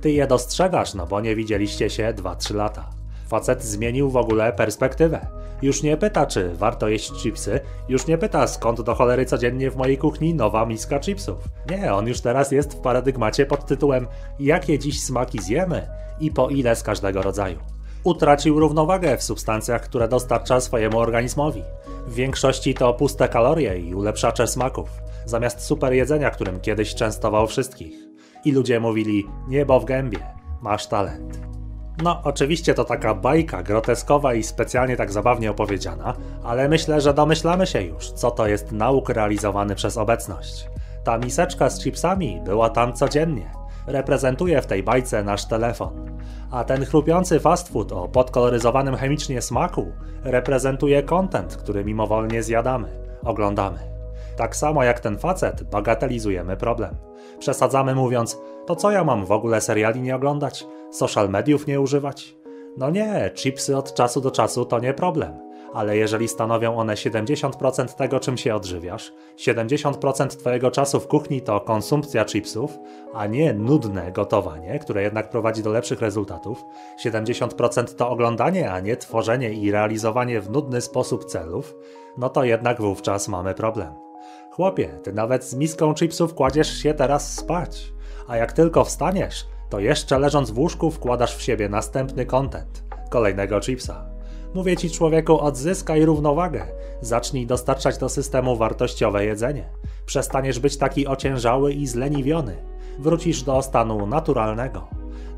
Ty je dostrzegasz, no bo nie widzieliście się 2-3 lata. Facet zmienił w ogóle perspektywę. Już nie pyta, czy warto jeść chipsy, już nie pyta, skąd do cholery codziennie w mojej kuchni nowa miska chipsów. Nie, on już teraz jest w paradygmacie pod tytułem Jakie dziś smaki zjemy i po ile z każdego rodzaju. Utracił równowagę w substancjach, które dostarcza swojemu organizmowi. W większości to puste kalorie i ulepszacze smaków, zamiast super jedzenia, którym kiedyś częstował wszystkich. I ludzie mówili: niebo w gębie, masz talent. No, oczywiście to taka bajka groteskowa i specjalnie tak zabawnie opowiedziana, ale myślę, że domyślamy się już, co to jest nauk realizowany przez obecność. Ta miseczka z chipsami była tam codziennie. Reprezentuje w tej bajce nasz telefon. A ten chrupiący fast food o podkoloryzowanym chemicznie smaku reprezentuje content, który mimowolnie zjadamy, oglądamy. Tak samo jak ten facet, bagatelizujemy problem. Przesadzamy mówiąc, to co ja mam w ogóle seriali nie oglądać? Social mediów nie używać? No nie, chipsy od czasu do czasu to nie problem. Ale jeżeli stanowią one 70% tego, czym się odżywiasz, 70% Twojego czasu w kuchni to konsumpcja chipsów, a nie nudne gotowanie, które jednak prowadzi do lepszych rezultatów, 70% to oglądanie, a nie tworzenie i realizowanie w nudny sposób celów, no to jednak wówczas mamy problem. Chłopie, ty nawet z miską chipsów kładziesz się teraz spać, a jak tylko wstaniesz, to jeszcze leżąc w łóżku wkładasz w siebie następny content, kolejnego chipsa. Mówię ci człowieku, odzyskaj równowagę, zacznij dostarczać do systemu wartościowe jedzenie. Przestaniesz być taki ociężały i zleniwiony. Wrócisz do stanu naturalnego.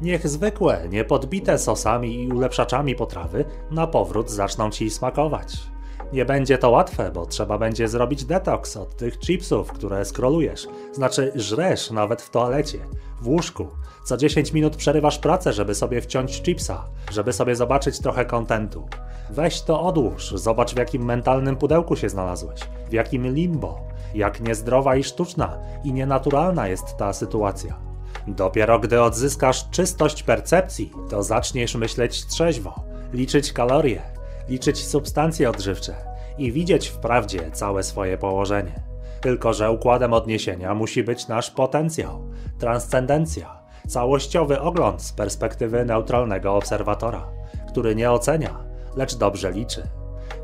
Niech zwykłe, niepodbite sosami i ulepszaczami potrawy na powrót zaczną ci smakować. Nie będzie to łatwe, bo trzeba będzie zrobić detoks od tych chipsów, które skrolujesz. Znaczy, żresz nawet w toalecie, w łóżku. Co 10 minut przerywasz pracę, żeby sobie wciąć chipsa, żeby sobie zobaczyć trochę kontentu. Weź to odłóż, zobacz w jakim mentalnym pudełku się znalazłeś, w jakim limbo, jak niezdrowa i sztuczna i nienaturalna jest ta sytuacja. Dopiero gdy odzyskasz czystość percepcji, to zaczniesz myśleć trzeźwo, liczyć kalorie, liczyć substancje odżywcze i widzieć wprawdzie całe swoje położenie. Tylko, że układem odniesienia musi być nasz potencjał, transcendencja, całościowy ogląd z perspektywy neutralnego obserwatora, który nie ocenia, lecz dobrze liczy.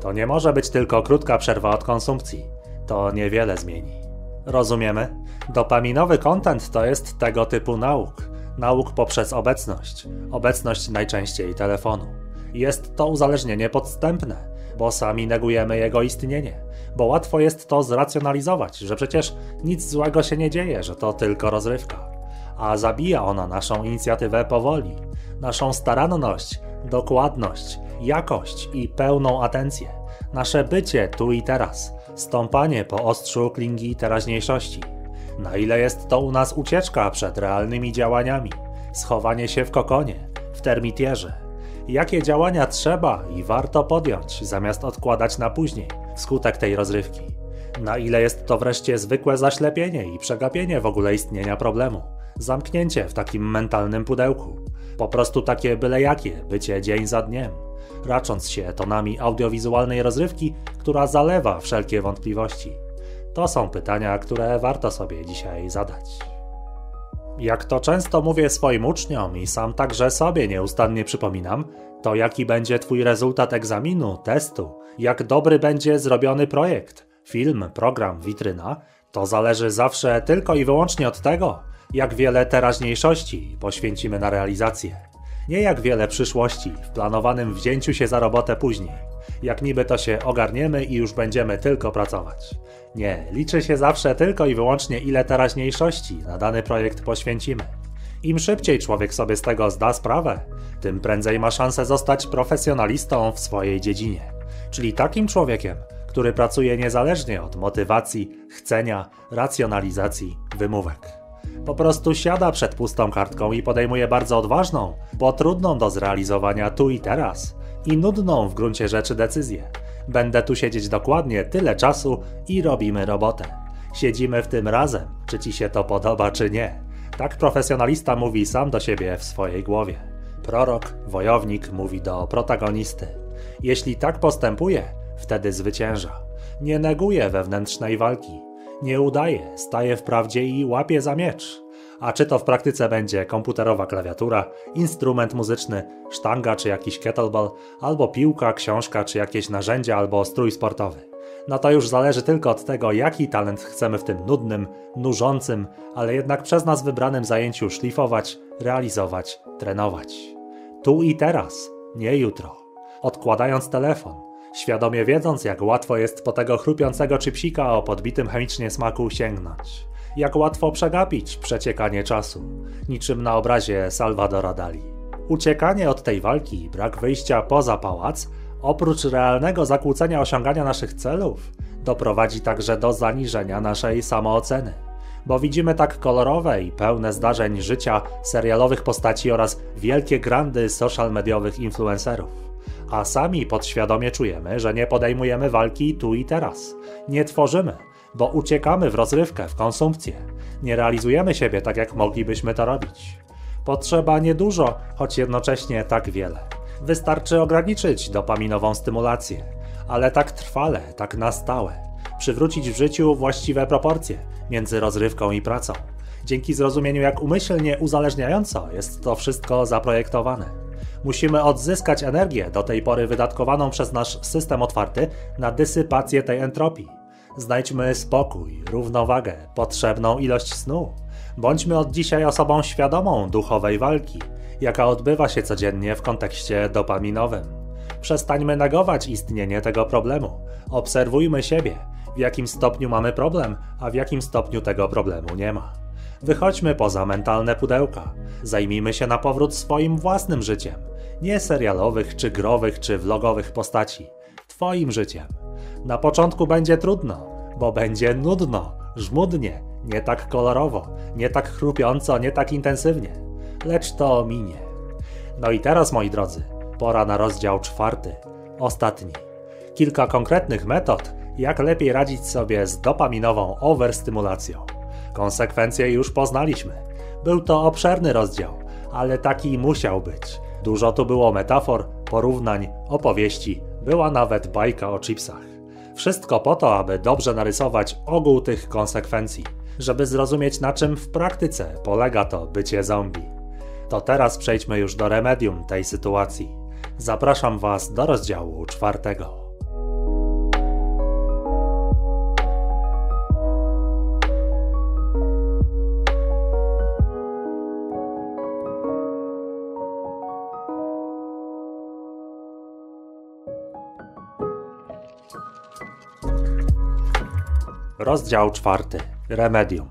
To nie może być tylko krótka przerwa od konsumpcji. To niewiele zmieni. Rozumiemy? Dopaminowy content to jest tego typu nauk. Nauk poprzez obecność. Obecność najczęściej telefonu. Jest to uzależnienie podstępne, bo sami negujemy jego istnienie, bo łatwo jest to zracjonalizować, że przecież nic złego się nie dzieje, że to tylko rozrywka. A zabija ona naszą inicjatywę powoli, naszą staranność, dokładność, jakość i pełną atencję, nasze bycie tu i teraz, stąpanie po ostrzu klingi teraźniejszości. Na ile jest to u nas ucieczka przed realnymi działaniami, schowanie się w kokonie, w termitierze, jakie działania trzeba i warto podjąć, zamiast odkładać na później, wskutek tej rozrywki. Na ile jest to wreszcie zwykłe zaślepienie i przegapienie w ogóle istnienia problemu, zamknięcie w takim mentalnym pudełku, po prostu takie byle jakie bycie dzień za dniem, racząc się tonami audiowizualnej rozrywki, która zalewa wszelkie wątpliwości. To są pytania, które warto sobie dzisiaj zadać. Jak to często mówię swoim uczniom i sam także sobie nieustannie przypominam, to jaki będzie Twój rezultat egzaminu, testu, jak dobry będzie zrobiony projekt, film, program, witryna, to zależy zawsze tylko i wyłącznie od tego, jak wiele teraźniejszości poświęcimy na realizację. Nie jak wiele przyszłości w planowanym wzięciu się za robotę później. Jak niby to się ogarniemy i już będziemy tylko pracować. Nie, liczy się zawsze tylko i wyłącznie ile teraźniejszości na dany projekt poświęcimy. Im szybciej człowiek sobie z tego zda sprawę, tym prędzej ma szansę zostać profesjonalistą w swojej dziedzinie. Czyli takim człowiekiem, który pracuje niezależnie od motywacji, chcenia, racjonalizacji, wymówek. Po prostu siada przed pustą kartką i podejmuje bardzo odważną, bo trudną do zrealizowania tu i teraz i nudną w gruncie rzeczy decyzję. Będę tu siedzieć dokładnie tyle czasu i robimy robotę. Siedzimy w tym razem, czy ci się to podoba, czy nie. Tak profesjonalista mówi sam do siebie w swojej głowie. Prorok, wojownik mówi do protagonisty. Jeśli tak postępuje, wtedy zwycięża. Nie neguje wewnętrznej walki, nie udaje, staje w prawdzie i łapie za miecz. A czy to w praktyce będzie komputerowa klawiatura, instrument muzyczny, sztanga czy jakiś kettlebell, albo piłka, książka czy jakieś narzędzia albo strój sportowy. No to już zależy tylko od tego, jaki talent chcemy w tym nudnym, nużącym, ale jednak przez nas wybranym zajęciu szlifować, realizować, trenować. Tu i teraz, nie jutro. Odkładając telefon, świadomie wiedząc, jak łatwo jest po tego chrupiącego czypsika o podbitym chemicznie smaku sięgnąć. Jak łatwo przegapić przeciekanie czasu, niczym na obrazie Salvadora Dali. Uciekanie od tej walki, brak wyjścia poza pałac, oprócz realnego zakłócenia osiągania naszych celów, doprowadzi także do zaniżenia naszej samooceny. Bo widzimy tak kolorowe i pełne zdarzeń życia serialowych postaci oraz wielkie grandy social mediowych influencerów a sami podświadomie czujemy, że nie podejmujemy walki tu i teraz. Nie tworzymy, bo uciekamy w rozrywkę, w konsumpcję. Nie realizujemy siebie tak, jak moglibyśmy to robić. Potrzeba niedużo, choć jednocześnie tak wiele. Wystarczy ograniczyć dopaminową stymulację, ale tak trwale, tak na stałe. Przywrócić w życiu właściwe proporcje między rozrywką i pracą. Dzięki zrozumieniu, jak umyślnie uzależniająco jest to wszystko zaprojektowane. Musimy odzyskać energię, do tej pory wydatkowaną przez nasz system otwarty, na dysypację tej entropii. Znajdźmy spokój, równowagę, potrzebną ilość snu. Bądźmy od dzisiaj osobą świadomą duchowej walki, jaka odbywa się codziennie w kontekście dopaminowym. Przestańmy negować istnienie tego problemu. Obserwujmy siebie, w jakim stopniu mamy problem, a w jakim stopniu tego problemu nie ma. Wychodźmy poza mentalne pudełka. Zajmijmy się na powrót swoim własnym życiem. Nie serialowych, czy growych, czy vlogowych postaci. Twoim życiem. Na początku będzie trudno, bo będzie nudno, żmudnie, nie tak kolorowo, nie tak chrupiąco, nie tak intensywnie. Lecz to minie. No i teraz, moi drodzy, pora na rozdział czwarty, ostatni. Kilka konkretnych metod, jak lepiej radzić sobie z dopaminową overstymulacją. Konsekwencje już poznaliśmy. Był to obszerny rozdział, ale taki musiał być. Dużo tu było metafor, porównań, opowieści, była nawet bajka o chipsach. Wszystko po to, aby dobrze narysować ogół tych konsekwencji, żeby zrozumieć na czym w praktyce polega to bycie zombie. To teraz przejdźmy już do remedium tej sytuacji. Zapraszam Was do rozdziału czwartego. Rozdział czwarty. Remedium.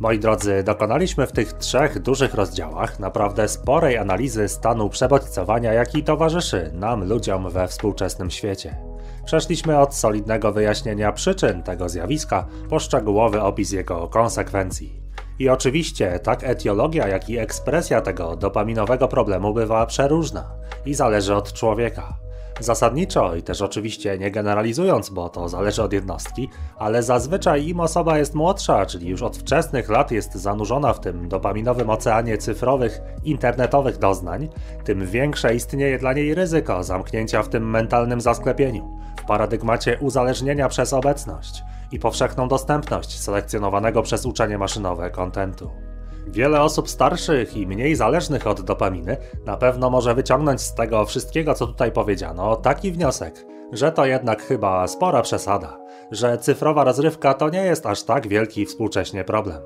Moi drodzy, dokonaliśmy w tych trzech dużych rozdziałach naprawdę sporej analizy stanu przebodźcowania, jaki towarzyszy nam, ludziom we współczesnym świecie. Przeszliśmy od solidnego wyjaśnienia przyczyn tego zjawiska po szczegółowy opis jego konsekwencji. I oczywiście, tak etiologia, jak i ekspresja tego dopaminowego problemu bywa przeróżna i zależy od człowieka. Zasadniczo i też oczywiście nie generalizując, bo to zależy od jednostki, ale zazwyczaj im osoba jest młodsza, czyli już od wczesnych lat jest zanurzona w tym dopaminowym oceanie cyfrowych, internetowych doznań, tym większe istnieje dla niej ryzyko zamknięcia w tym mentalnym zasklepieniu, w paradygmacie uzależnienia przez obecność i powszechną dostępność selekcjonowanego przez uczenie maszynowe kontentu. Wiele osób starszych i mniej zależnych od dopaminy na pewno może wyciągnąć z tego wszystkiego, co tutaj powiedziano, taki wniosek, że to jednak chyba spora przesada, że cyfrowa rozrywka to nie jest aż tak wielki współcześnie problem.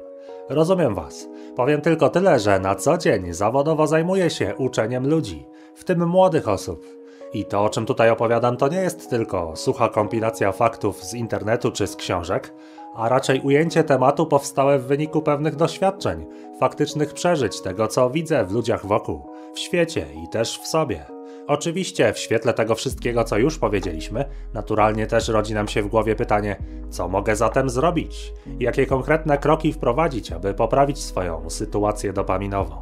Rozumiem Was. Powiem tylko tyle, że na co dzień zawodowo zajmuję się uczeniem ludzi, w tym młodych osób. I to, o czym tutaj opowiadam, to nie jest tylko sucha kompilacja faktów z internetu czy z książek, a raczej ujęcie tematu powstałe w wyniku pewnych doświadczeń, faktycznych przeżyć tego, co widzę w ludziach wokół, w świecie i też w sobie. Oczywiście, w świetle tego wszystkiego, co już powiedzieliśmy, naturalnie też rodzi nam się w głowie pytanie, co mogę zatem zrobić? Jakie konkretne kroki wprowadzić, aby poprawić swoją sytuację dopaminową?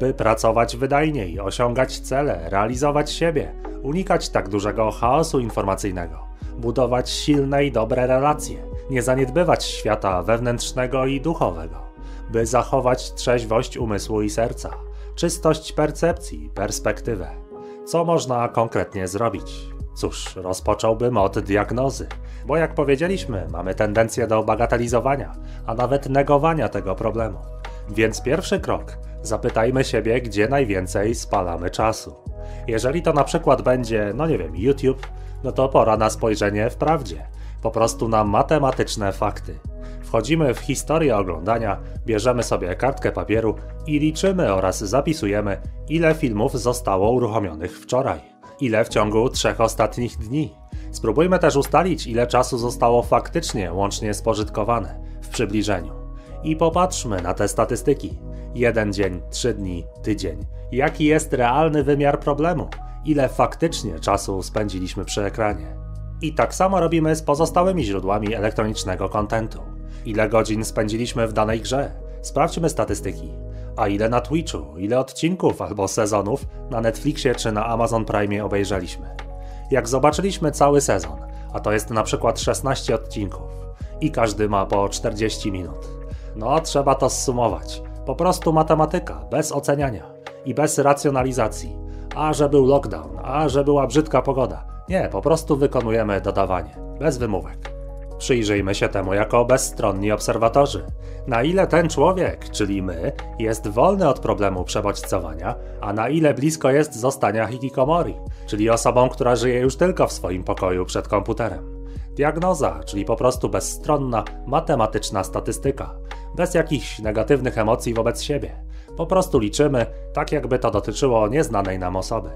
By pracować wydajniej, osiągać cele, realizować siebie, unikać tak dużego chaosu informacyjnego, budować silne i dobre relacje, nie zaniedbywać świata wewnętrznego i duchowego, by zachować trzeźwość umysłu i serca, czystość percepcji, perspektywę. Co można konkretnie zrobić? Cóż, rozpocząłbym od diagnozy, bo jak powiedzieliśmy, mamy tendencję do bagatelizowania, a nawet negowania tego problemu. Więc pierwszy krok zapytajmy siebie, gdzie najwięcej spalamy czasu. Jeżeli to na przykład będzie, no nie wiem, YouTube, no to pora na spojrzenie w prawdzie po prostu na matematyczne fakty. Wchodzimy w historię oglądania, bierzemy sobie kartkę papieru i liczymy oraz zapisujemy, ile filmów zostało uruchomionych wczoraj, ile w ciągu trzech ostatnich dni. Spróbujmy też ustalić, ile czasu zostało faktycznie łącznie spożytkowane w przybliżeniu. I popatrzmy na te statystyki. Jeden dzień, trzy dni, tydzień. Jaki jest realny wymiar problemu? Ile faktycznie czasu spędziliśmy przy ekranie? I tak samo robimy z pozostałymi źródłami elektronicznego kontentu. Ile godzin spędziliśmy w danej grze? Sprawdźmy statystyki. A ile na Twitchu, ile odcinków albo sezonów na Netflixie czy na Amazon Prime obejrzeliśmy? Jak zobaczyliśmy cały sezon, a to jest na przykład 16 odcinków i każdy ma po 40 minut. No, trzeba to zsumować. Po prostu matematyka, bez oceniania i bez racjonalizacji. A że był lockdown, a że była brzydka pogoda nie, po prostu wykonujemy dodawanie, bez wymówek. Przyjrzyjmy się temu jako bezstronni obserwatorzy. Na ile ten człowiek, czyli my, jest wolny od problemu przebodźcowania, a na ile blisko jest zostania hikikomori, czyli osobą, która żyje już tylko w swoim pokoju przed komputerem. Diagnoza, czyli po prostu bezstronna, matematyczna statystyka, bez jakichś negatywnych emocji wobec siebie. Po prostu liczymy, tak jakby to dotyczyło nieznanej nam osoby.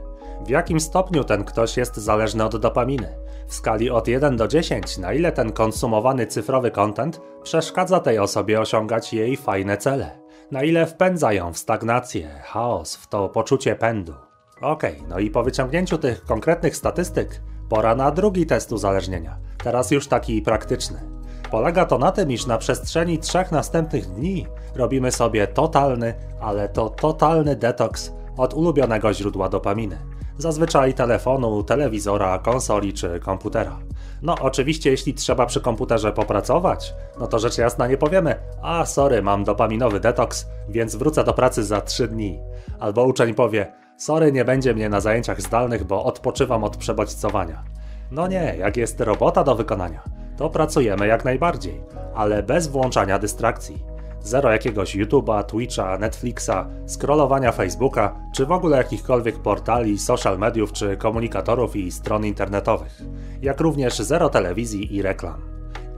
W jakim stopniu ten ktoś jest zależny od dopaminy? W skali od 1 do 10, na ile ten konsumowany cyfrowy content przeszkadza tej osobie osiągać jej fajne cele? Na ile wpędza ją w stagnację, chaos, w to poczucie pędu? Okej, okay, no i po wyciągnięciu tych konkretnych statystyk, pora na drugi test uzależnienia teraz już taki praktyczny. Polega to na tym, iż na przestrzeni trzech następnych dni robimy sobie totalny, ale to totalny detoks od ulubionego źródła dopaminy. Zazwyczaj telefonu, telewizora, konsoli czy komputera. No, oczywiście, jeśli trzeba przy komputerze popracować, no to rzecz jasna nie powiemy: A, sorry, mam dopaminowy detoks, więc wrócę do pracy za 3 dni. Albo uczeń powie: Sorry, nie będzie mnie na zajęciach zdalnych, bo odpoczywam od przebodźcowania. No nie, jak jest robota do wykonania, to pracujemy jak najbardziej, ale bez włączania dystrakcji. Zero jakiegoś YouTube'a, Twitcha, Netflixa, scrollowania Facebooka, czy w ogóle jakichkolwiek portali, social mediów, czy komunikatorów i stron internetowych. Jak również zero telewizji i reklam.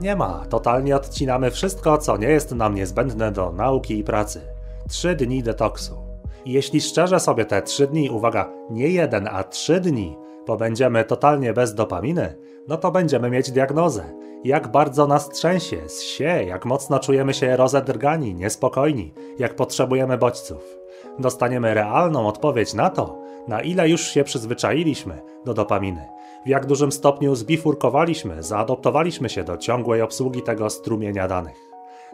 Nie ma, totalnie odcinamy wszystko, co nie jest nam niezbędne do nauki i pracy. Trzy dni detoksu. I jeśli szczerze sobie te trzy dni, uwaga, nie jeden, a trzy dni, pobędziemy totalnie bez dopaminy, no to będziemy mieć diagnozę. Jak bardzo nas trzęsie, zsie, jak mocno czujemy się rozedrgani, niespokojni, jak potrzebujemy bodźców. Dostaniemy realną odpowiedź na to, na ile już się przyzwyczailiśmy do dopaminy, w jak dużym stopniu zbifurkowaliśmy, zaadoptowaliśmy się do ciągłej obsługi tego strumienia danych.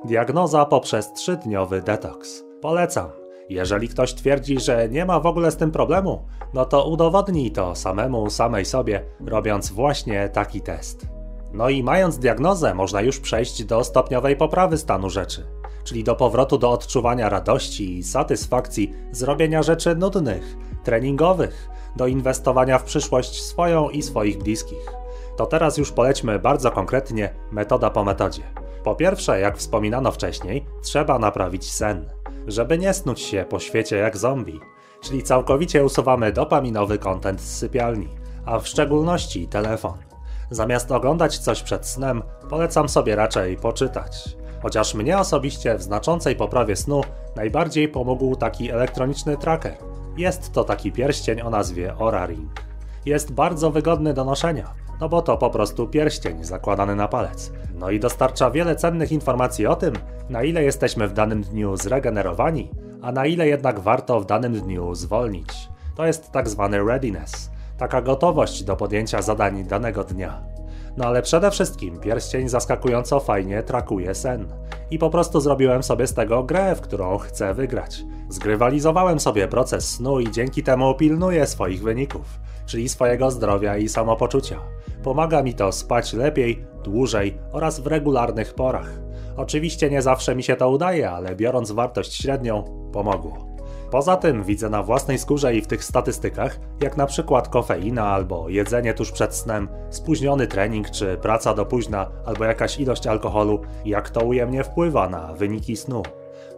Diagnoza poprzez trzydniowy detoks. Polecam. Jeżeli ktoś twierdzi, że nie ma w ogóle z tym problemu, no to udowodnij to samemu, samej sobie, robiąc właśnie taki test. No i mając diagnozę, można już przejść do stopniowej poprawy stanu rzeczy, czyli do powrotu do odczuwania radości i satysfakcji z robienia rzeczy nudnych, treningowych, do inwestowania w przyszłość swoją i swoich bliskich. To teraz już polećmy bardzo konkretnie, metoda po metodzie. Po pierwsze, jak wspominano wcześniej, trzeba naprawić sen, żeby nie snuć się po świecie jak zombie, czyli całkowicie usuwamy dopaminowy kontent z sypialni, a w szczególności telefon. Zamiast oglądać coś przed snem, polecam sobie raczej poczytać. Chociaż mnie osobiście w znaczącej poprawie snu najbardziej pomógł taki elektroniczny tracker. Jest to taki pierścień o nazwie Aura Ring. Jest bardzo wygodny do noszenia, no bo to po prostu pierścień zakładany na palec. No i dostarcza wiele cennych informacji o tym, na ile jesteśmy w danym dniu zregenerowani, a na ile jednak warto w danym dniu zwolnić. To jest tak zwany readiness, taka gotowość do podjęcia zadań danego dnia. No ale przede wszystkim pierścień zaskakująco fajnie trakuje sen. I po prostu zrobiłem sobie z tego grę, w którą chcę wygrać. Zgrywalizowałem sobie proces snu i dzięki temu pilnuję swoich wyników, czyli swojego zdrowia i samopoczucia. Pomaga mi to spać lepiej, dłużej oraz w regularnych porach. Oczywiście nie zawsze mi się to udaje, ale biorąc wartość średnią, pomogło. Poza tym widzę na własnej skórze i w tych statystykach, jak na przykład kofeina albo jedzenie tuż przed snem, spóźniony trening czy praca do późna albo jakaś ilość alkoholu, jak to ujemnie wpływa na wyniki snu.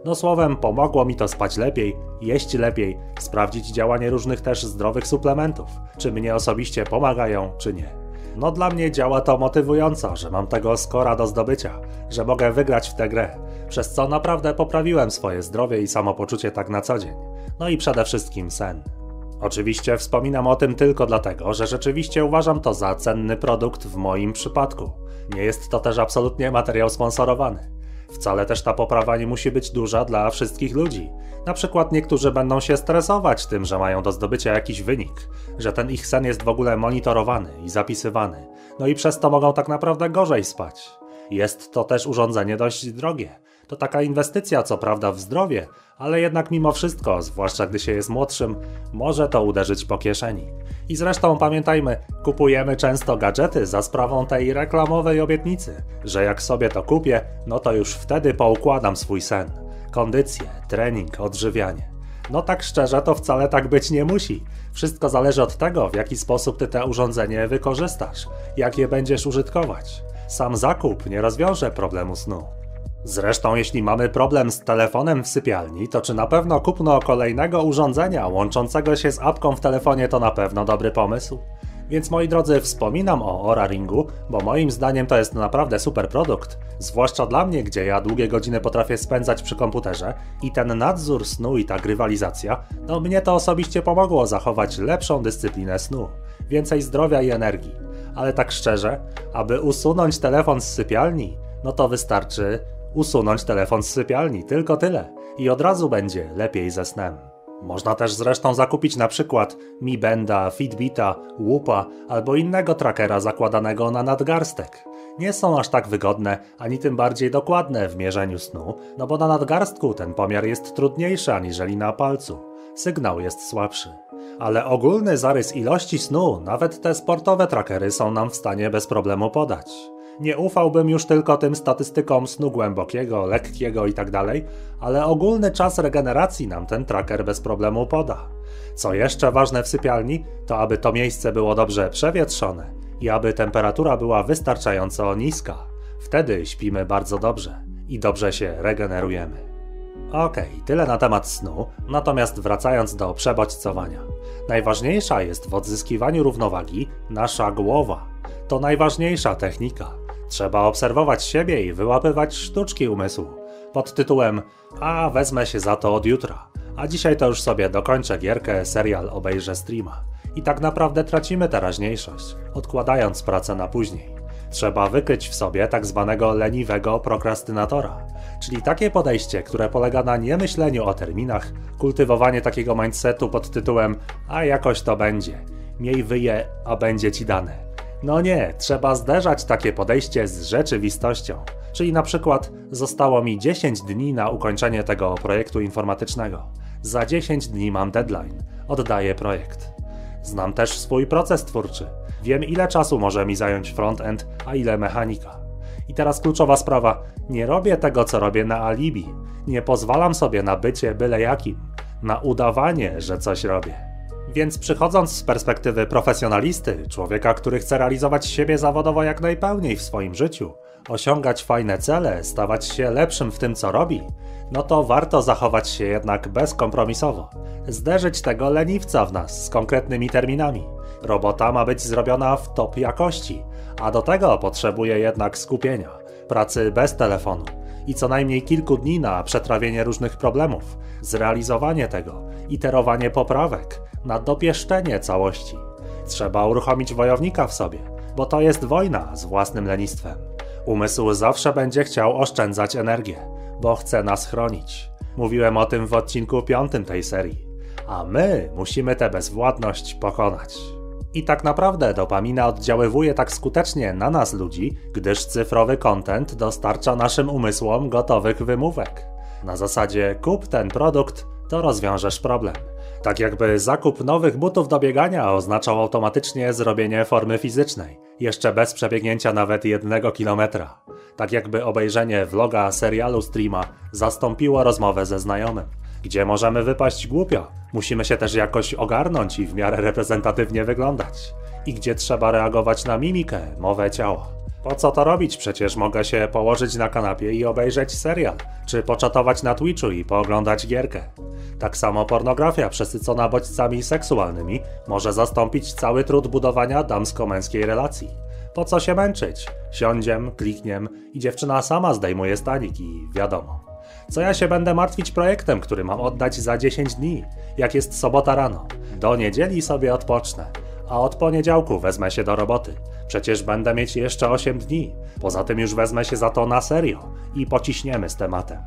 No słowem, pomogło mi to spać lepiej, jeść lepiej, sprawdzić działanie różnych też zdrowych suplementów, czy mnie osobiście pomagają, czy nie. No dla mnie działa to motywująco, że mam tego skora do zdobycia, że mogę wygrać w tę grę, przez co naprawdę poprawiłem swoje zdrowie i samopoczucie tak na co dzień. No i przede wszystkim sen. Oczywiście wspominam o tym tylko dlatego, że rzeczywiście uważam to za cenny produkt w moim przypadku. Nie jest to też absolutnie materiał sponsorowany. Wcale też ta poprawa nie musi być duża dla wszystkich ludzi. Na przykład niektórzy będą się stresować tym, że mają do zdobycia jakiś wynik, że ten ich sen jest w ogóle monitorowany i zapisywany, no i przez to mogą tak naprawdę gorzej spać. Jest to też urządzenie dość drogie. To taka inwestycja, co prawda, w zdrowie, ale jednak mimo wszystko, zwłaszcza gdy się jest młodszym, może to uderzyć po kieszeni. I zresztą pamiętajmy, kupujemy często gadżety za sprawą tej reklamowej obietnicy, że jak sobie to kupię, no to już wtedy poukładam swój sen. Kondycję, trening, odżywianie. No tak szczerze, to wcale tak być nie musi. Wszystko zależy od tego, w jaki sposób ty te urządzenie wykorzystasz, jak je będziesz użytkować. Sam zakup nie rozwiąże problemu snu. Zresztą, jeśli mamy problem z telefonem w sypialni, to czy na pewno kupno kolejnego urządzenia łączącego się z apką w telefonie to na pewno dobry pomysł? Więc moi drodzy, wspominam o Ora Ringu, bo moim zdaniem to jest naprawdę super produkt, zwłaszcza dla mnie, gdzie ja długie godziny potrafię spędzać przy komputerze i ten nadzór snu i ta grywalizacja, no mnie to osobiście pomogło zachować lepszą dyscyplinę snu, więcej zdrowia i energii. Ale tak szczerze, aby usunąć telefon z sypialni, no to wystarczy usunąć telefon z sypialni, tylko tyle. I od razu będzie lepiej ze snem. Można też zresztą zakupić na przykład Mi Benda, Fitbita, Whoopa albo innego trackera zakładanego na nadgarstek. Nie są aż tak wygodne, ani tym bardziej dokładne w mierzeniu snu, no bo na nadgarstku ten pomiar jest trudniejszy aniżeli na palcu. Sygnał jest słabszy. Ale ogólny zarys ilości snu, nawet te sportowe trackery są nam w stanie bez problemu podać. Nie ufałbym już tylko tym statystykom snu głębokiego, lekkiego itd., tak ale ogólny czas regeneracji nam ten tracker bez problemu poda. Co jeszcze ważne w sypialni, to aby to miejsce było dobrze przewietrzone i aby temperatura była wystarczająco niska. Wtedy śpimy bardzo dobrze i dobrze się regenerujemy. Okej, okay, tyle na temat snu, natomiast wracając do przebodźcowania. Najważniejsza jest w odzyskiwaniu równowagi nasza głowa. To najważniejsza technika. Trzeba obserwować siebie i wyłapywać sztuczki umysłu. Pod tytułem A wezmę się za to od jutra, a dzisiaj to już sobie dokończę gierkę, serial, obejrzę streama. I tak naprawdę tracimy teraźniejszość, odkładając pracę na później. Trzeba wykryć w sobie tak zwanego leniwego prokrastynatora, czyli takie podejście, które polega na niemyśleniu o terminach, kultywowanie takiego mindsetu pod tytułem a jakoś to będzie, miej wyje, a będzie ci dane no nie, trzeba zderzać takie podejście z rzeczywistością. Czyli na przykład zostało mi 10 dni na ukończenie tego projektu informatycznego. Za 10 dni mam deadline. Oddaję projekt. Znam też swój proces twórczy. Wiem ile czasu może mi zająć frontend, a ile mechanika. I teraz kluczowa sprawa. Nie robię tego, co robię na alibi. Nie pozwalam sobie na bycie byle jakim. Na udawanie, że coś robię. Więc przychodząc z perspektywy profesjonalisty, człowieka, który chce realizować siebie zawodowo jak najpełniej w swoim życiu, osiągać fajne cele, stawać się lepszym w tym, co robi, no to warto zachować się jednak bezkompromisowo. Zderzyć tego leniwca w nas z konkretnymi terminami. Robota ma być zrobiona w top jakości, a do tego potrzebuje jednak skupienia, pracy bez telefonu i co najmniej kilku dni na przetrawienie różnych problemów, zrealizowanie tego, iterowanie poprawek, na dopieszczenie całości. Trzeba uruchomić wojownika w sobie, bo to jest wojna z własnym lenistwem. Umysł zawsze będzie chciał oszczędzać energię, bo chce nas chronić. Mówiłem o tym w odcinku piątym tej serii. A my musimy tę bezwładność pokonać. I tak naprawdę dopamina oddziaływuje tak skutecznie na nas ludzi, gdyż cyfrowy content dostarcza naszym umysłom gotowych wymówek. Na zasadzie kup ten produkt, to rozwiążesz problem. Tak jakby zakup nowych butów do biegania oznaczał automatycznie zrobienie formy fizycznej, jeszcze bez przebiegnięcia nawet jednego kilometra. Tak jakby obejrzenie vloga, serialu, streama zastąpiło rozmowę ze znajomym. Gdzie możemy wypaść głupio, musimy się też jakoś ogarnąć i w miarę reprezentatywnie wyglądać. I gdzie trzeba reagować na mimikę, mowę ciała. Po co to robić? Przecież mogę się położyć na kanapie i obejrzeć serial, czy poczatować na Twitchu i pooglądać gierkę. Tak samo pornografia przesycona bodźcami seksualnymi może zastąpić cały trud budowania damsko-męskiej relacji. Po co się męczyć? Siądziem, klikniem i dziewczyna sama zdejmuje stanik i wiadomo. Co ja się będę martwić projektem, który mam oddać za 10 dni, jak jest sobota rano. Do niedzieli sobie odpocznę, a od poniedziałku wezmę się do roboty. Przecież będę mieć jeszcze 8 dni. Poza tym już wezmę się za to na serio i pociśniemy z tematem.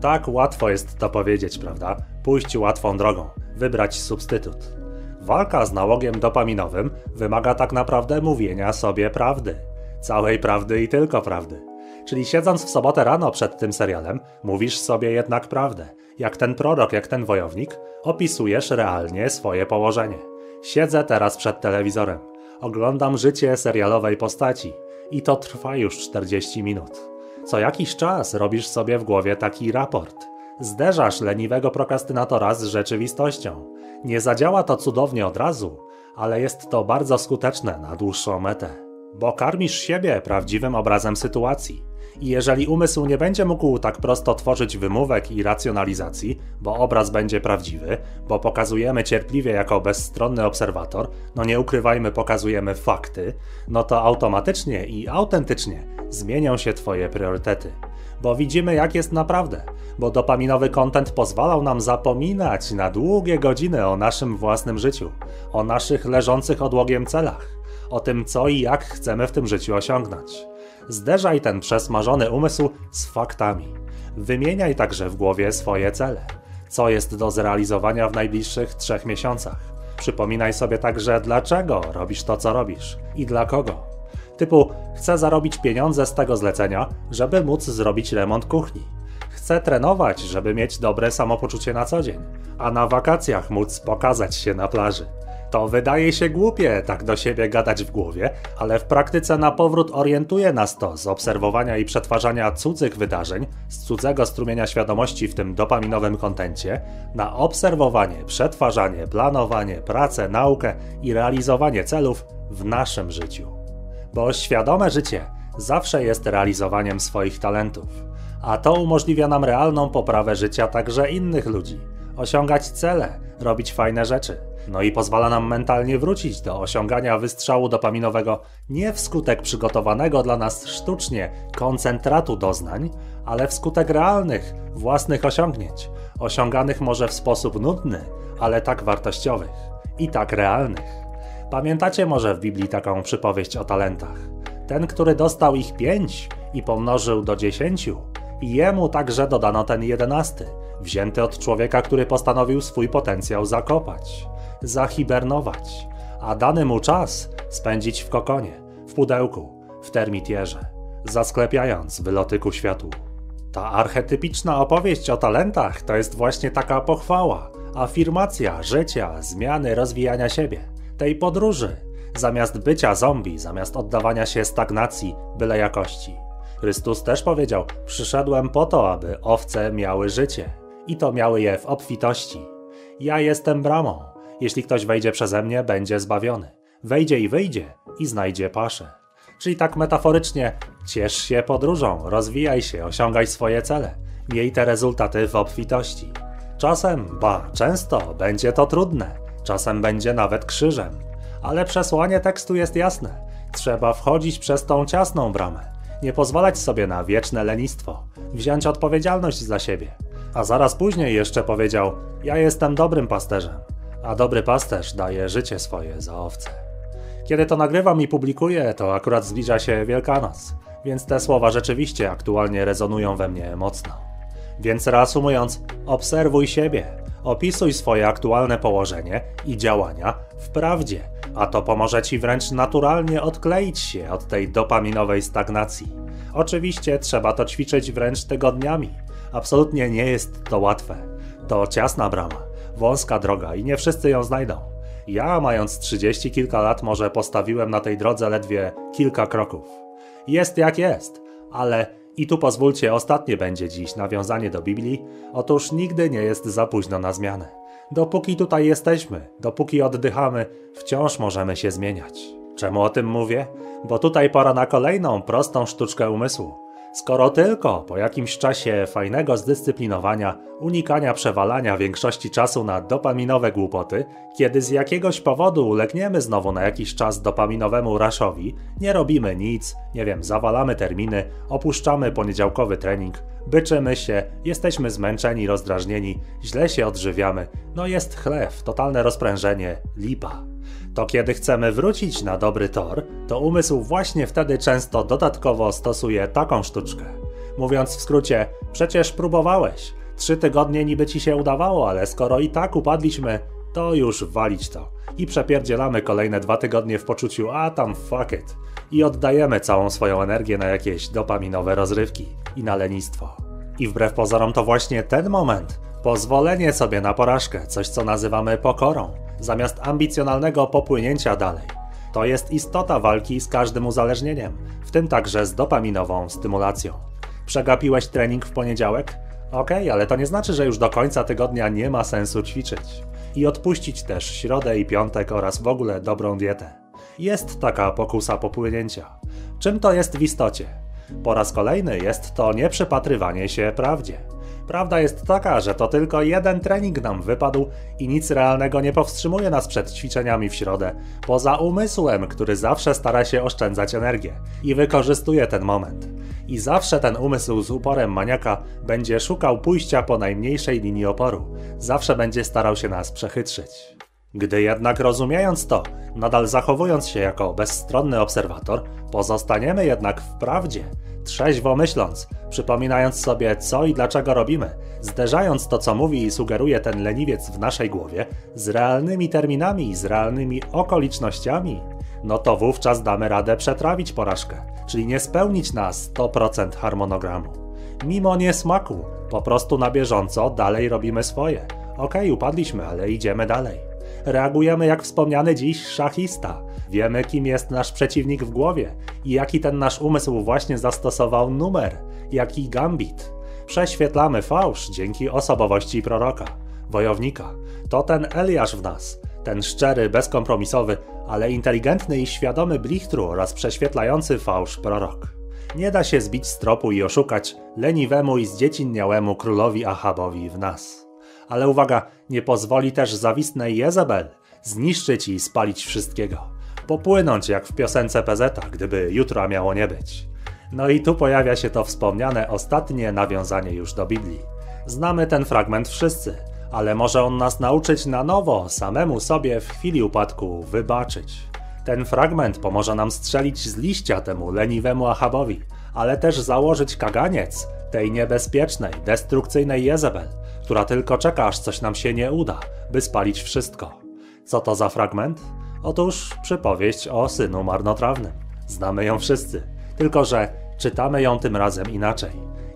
Tak łatwo jest to powiedzieć, prawda? Pójść łatwą drogą, wybrać substytut. Walka z nałogiem dopaminowym wymaga tak naprawdę mówienia sobie prawdy. Całej prawdy i tylko prawdy. Czyli siedząc w sobotę rano przed tym serialem, mówisz sobie jednak prawdę. Jak ten prorok, jak ten wojownik, opisujesz realnie swoje położenie. Siedzę teraz przed telewizorem. Oglądam życie serialowej postaci. I to trwa już 40 minut. Co jakiś czas robisz sobie w głowie taki raport. Zderzasz leniwego prokrastynatora z rzeczywistością. Nie zadziała to cudownie od razu, ale jest to bardzo skuteczne na dłuższą metę. Bo karmisz siebie prawdziwym obrazem sytuacji. I jeżeli umysł nie będzie mógł tak prosto tworzyć wymówek i racjonalizacji, bo obraz będzie prawdziwy, bo pokazujemy cierpliwie jako bezstronny obserwator, no nie ukrywajmy, pokazujemy fakty, no to automatycznie i autentycznie zmienią się Twoje priorytety. Bo widzimy, jak jest naprawdę, bo dopaminowy content pozwalał nam zapominać na długie godziny o naszym własnym życiu, o naszych leżących odłogiem celach, o tym, co i jak chcemy w tym życiu osiągnąć. Zderzaj ten przesmażony umysł z faktami. Wymieniaj także w głowie swoje cele. co jest do zrealizowania w najbliższych trzech miesiącach. Przypominaj sobie także, dlaczego robisz to, co robisz i dla kogo. Typu, chcę zarobić pieniądze z tego zlecenia, żeby móc zrobić remont kuchni. Chcę trenować, żeby mieć dobre samopoczucie na co dzień, a na wakacjach móc pokazać się na plaży. To wydaje się głupie tak do siebie gadać w głowie, ale w praktyce na powrót orientuje nas to z obserwowania i przetwarzania cudzych wydarzeń, z cudzego strumienia świadomości w tym dopaminowym kontencie, na obserwowanie, przetwarzanie, planowanie, pracę, naukę i realizowanie celów w naszym życiu. Bo świadome życie zawsze jest realizowaniem swoich talentów, a to umożliwia nam realną poprawę życia także innych ludzi, osiągać cele, robić fajne rzeczy no i pozwala nam mentalnie wrócić do osiągania wystrzału dopaminowego nie wskutek przygotowanego dla nas sztucznie koncentratu doznań, ale wskutek realnych, własnych osiągnięć, osiąganych może w sposób nudny, ale tak wartościowych i tak realnych. Pamiętacie może w Biblii taką przypowieść o talentach? Ten, który dostał ich pięć i pomnożył do dziesięciu, i jemu także dodano ten jedenasty, wzięty od człowieka, który postanowił swój potencjał zakopać zahibernować, a dany mu czas spędzić w kokonie, w pudełku, w termitierze, zasklepiając wyloty ku światłu. Ta archetypiczna opowieść o talentach to jest właśnie taka pochwała, afirmacja życia, zmiany, rozwijania siebie, tej podróży, zamiast bycia zombie, zamiast oddawania się stagnacji byle jakości. Chrystus też powiedział: Przyszedłem po to, aby owce miały życie, i to miały je w obfitości. Ja jestem bramą. Jeśli ktoś wejdzie przeze mnie, będzie zbawiony. Wejdzie i wyjdzie i znajdzie paszę. Czyli tak metaforycznie, ciesz się podróżą, rozwijaj się, osiągaj swoje cele. Miej te rezultaty w obfitości. Czasem, ba, często będzie to trudne, czasem będzie nawet krzyżem. Ale przesłanie tekstu jest jasne. Trzeba wchodzić przez tą ciasną bramę. Nie pozwalać sobie na wieczne lenistwo. Wziąć odpowiedzialność za siebie. A zaraz później jeszcze powiedział: Ja jestem dobrym pasterzem a dobry pasterz daje życie swoje za owce. Kiedy to nagrywam i publikuję, to akurat zbliża się Wielkanoc, więc te słowa rzeczywiście aktualnie rezonują we mnie mocno. Więc reasumując, obserwuj siebie, opisuj swoje aktualne położenie i działania w prawdzie, a to pomoże ci wręcz naturalnie odkleić się od tej dopaminowej stagnacji. Oczywiście trzeba to ćwiczyć wręcz tygodniami. Absolutnie nie jest to łatwe. To ciasna brama wąska droga i nie wszyscy ją znajdą. Ja, mając trzydzieści kilka lat, może postawiłem na tej drodze ledwie kilka kroków. Jest jak jest, ale i tu pozwólcie, ostatnie będzie dziś nawiązanie do Biblii. Otóż nigdy nie jest za późno na zmianę. Dopóki tutaj jesteśmy, dopóki oddychamy, wciąż możemy się zmieniać. Czemu o tym mówię? Bo tutaj pora na kolejną prostą sztuczkę umysłu. Skoro tylko po jakimś czasie fajnego zdyscyplinowania, unikania przewalania większości czasu na dopaminowe głupoty, kiedy z jakiegoś powodu ulegniemy znowu na jakiś czas dopaminowemu raszowi, nie robimy nic, nie wiem, zawalamy terminy, opuszczamy poniedziałkowy trening, byczymy się, jesteśmy zmęczeni, rozdrażnieni, źle się odżywiamy, no jest chlew, totalne rozprężenie, lipa to kiedy chcemy wrócić na dobry tor, to umysł właśnie wtedy często dodatkowo stosuje taką sztuczkę. Mówiąc w skrócie, przecież próbowałeś. Trzy tygodnie niby ci się udawało, ale skoro i tak upadliśmy, to już walić to. I przepierdzielamy kolejne dwa tygodnie w poczuciu, a tam fuck it. I oddajemy całą swoją energię na jakieś dopaminowe rozrywki i na lenistwo. I wbrew pozorom to właśnie ten moment, pozwolenie sobie na porażkę, coś co nazywamy pokorą, zamiast ambicjonalnego popłynięcia dalej. To jest istota walki z każdym uzależnieniem, w tym także z dopaminową stymulacją. Przegapiłeś trening w poniedziałek? Okej, okay, ale to nie znaczy, że już do końca tygodnia nie ma sensu ćwiczyć. I odpuścić też środę i piątek oraz w ogóle dobrą dietę. Jest taka pokusa popłynięcia. Czym to jest w istocie? Po raz kolejny jest to nieprzypatrywanie się prawdzie. Prawda jest taka, że to tylko jeden trening nam wypadł i nic realnego nie powstrzymuje nas przed ćwiczeniami w środę, poza umysłem, który zawsze stara się oszczędzać energię i wykorzystuje ten moment. I zawsze ten umysł z uporem maniaka będzie szukał pójścia po najmniejszej linii oporu, zawsze będzie starał się nas przechytrzyć. Gdy jednak rozumiejąc to, nadal zachowując się jako bezstronny obserwator, pozostaniemy jednak w prawdzie, trzeźwo myśląc, przypominając sobie co i dlaczego robimy, zderzając to co mówi i sugeruje ten leniwiec w naszej głowie z realnymi terminami z realnymi okolicznościami, no to wówczas damy radę przetrawić porażkę, czyli nie spełnić na 100% harmonogramu. Mimo niesmaku, po prostu na bieżąco dalej robimy swoje. Okej, okay, upadliśmy, ale idziemy dalej. Reagujemy jak wspomniany dziś szachista. Wiemy, kim jest nasz przeciwnik w głowie i jaki ten nasz umysł właśnie zastosował numer, jaki gambit. Prześwietlamy fałsz dzięki osobowości proroka, wojownika. To ten Eliasz w nas, ten szczery, bezkompromisowy, ale inteligentny i świadomy blichtru oraz prześwietlający fałsz prorok. Nie da się zbić z tropu i oszukać leniwemu i zdziecinniałemu królowi Ahabowi w nas. Ale uwaga, nie pozwoli też zawistnej Jezebel zniszczyć i spalić wszystkiego. Popłynąć jak w piosence PZ, gdyby jutro miało nie być. No i tu pojawia się to wspomniane ostatnie nawiązanie już do Biblii. Znamy ten fragment wszyscy, ale może on nas nauczyć na nowo, samemu sobie w chwili upadku wybaczyć. Ten fragment pomoże nam strzelić z liścia temu leniwemu Ahabowi, ale też założyć kaganiec tej niebezpiecznej, destrukcyjnej Jezebel, która tylko czeka, aż coś nam się nie uda, by spalić wszystko. Co to za fragment? Otóż przypowieść o synu marnotrawnym. Znamy ją wszyscy, tylko że czytamy ją tym razem inaczej.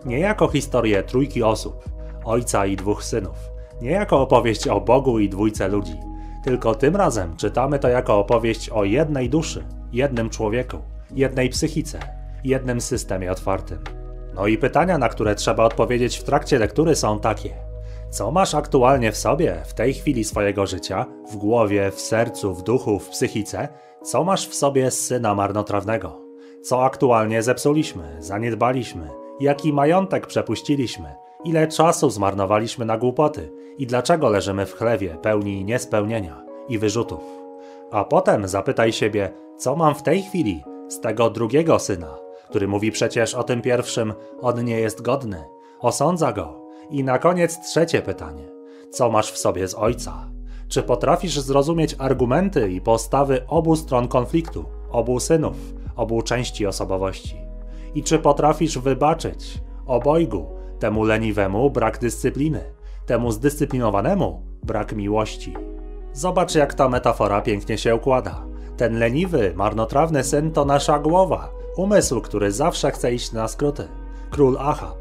Nie jako historię trójki osób, ojca i dwóch synów, nie jako opowieść o Bogu i dwójce ludzi, tylko tym razem czytamy to jako opowieść o jednej duszy, jednym człowieku, jednej psychice, jednym systemie otwartym. No i pytania, na które trzeba odpowiedzieć w trakcie lektury są takie: co masz aktualnie w sobie, w tej chwili swojego życia, w głowie, w sercu, w duchu, w psychice? Co masz w sobie z syna marnotrawnego? Co aktualnie zepsuliśmy, zaniedbaliśmy? Jaki majątek przepuściliśmy? Ile czasu zmarnowaliśmy na głupoty? I dlaczego leżymy w chlewie pełni niespełnienia i wyrzutów? A potem zapytaj siebie, co mam w tej chwili z tego drugiego syna, który mówi przecież o tym pierwszym, on nie jest godny, osądza go. I na koniec trzecie pytanie: co masz w sobie z ojca? Czy potrafisz zrozumieć argumenty i postawy obu stron konfliktu, obu synów, obu części osobowości? I czy potrafisz wybaczyć obojgu, temu leniwemu brak dyscypliny, temu zdyscyplinowanemu brak miłości? Zobacz, jak ta metafora pięknie się układa. Ten leniwy, marnotrawny syn to nasza głowa, umysł, który zawsze chce iść na skróty. Król Ahab.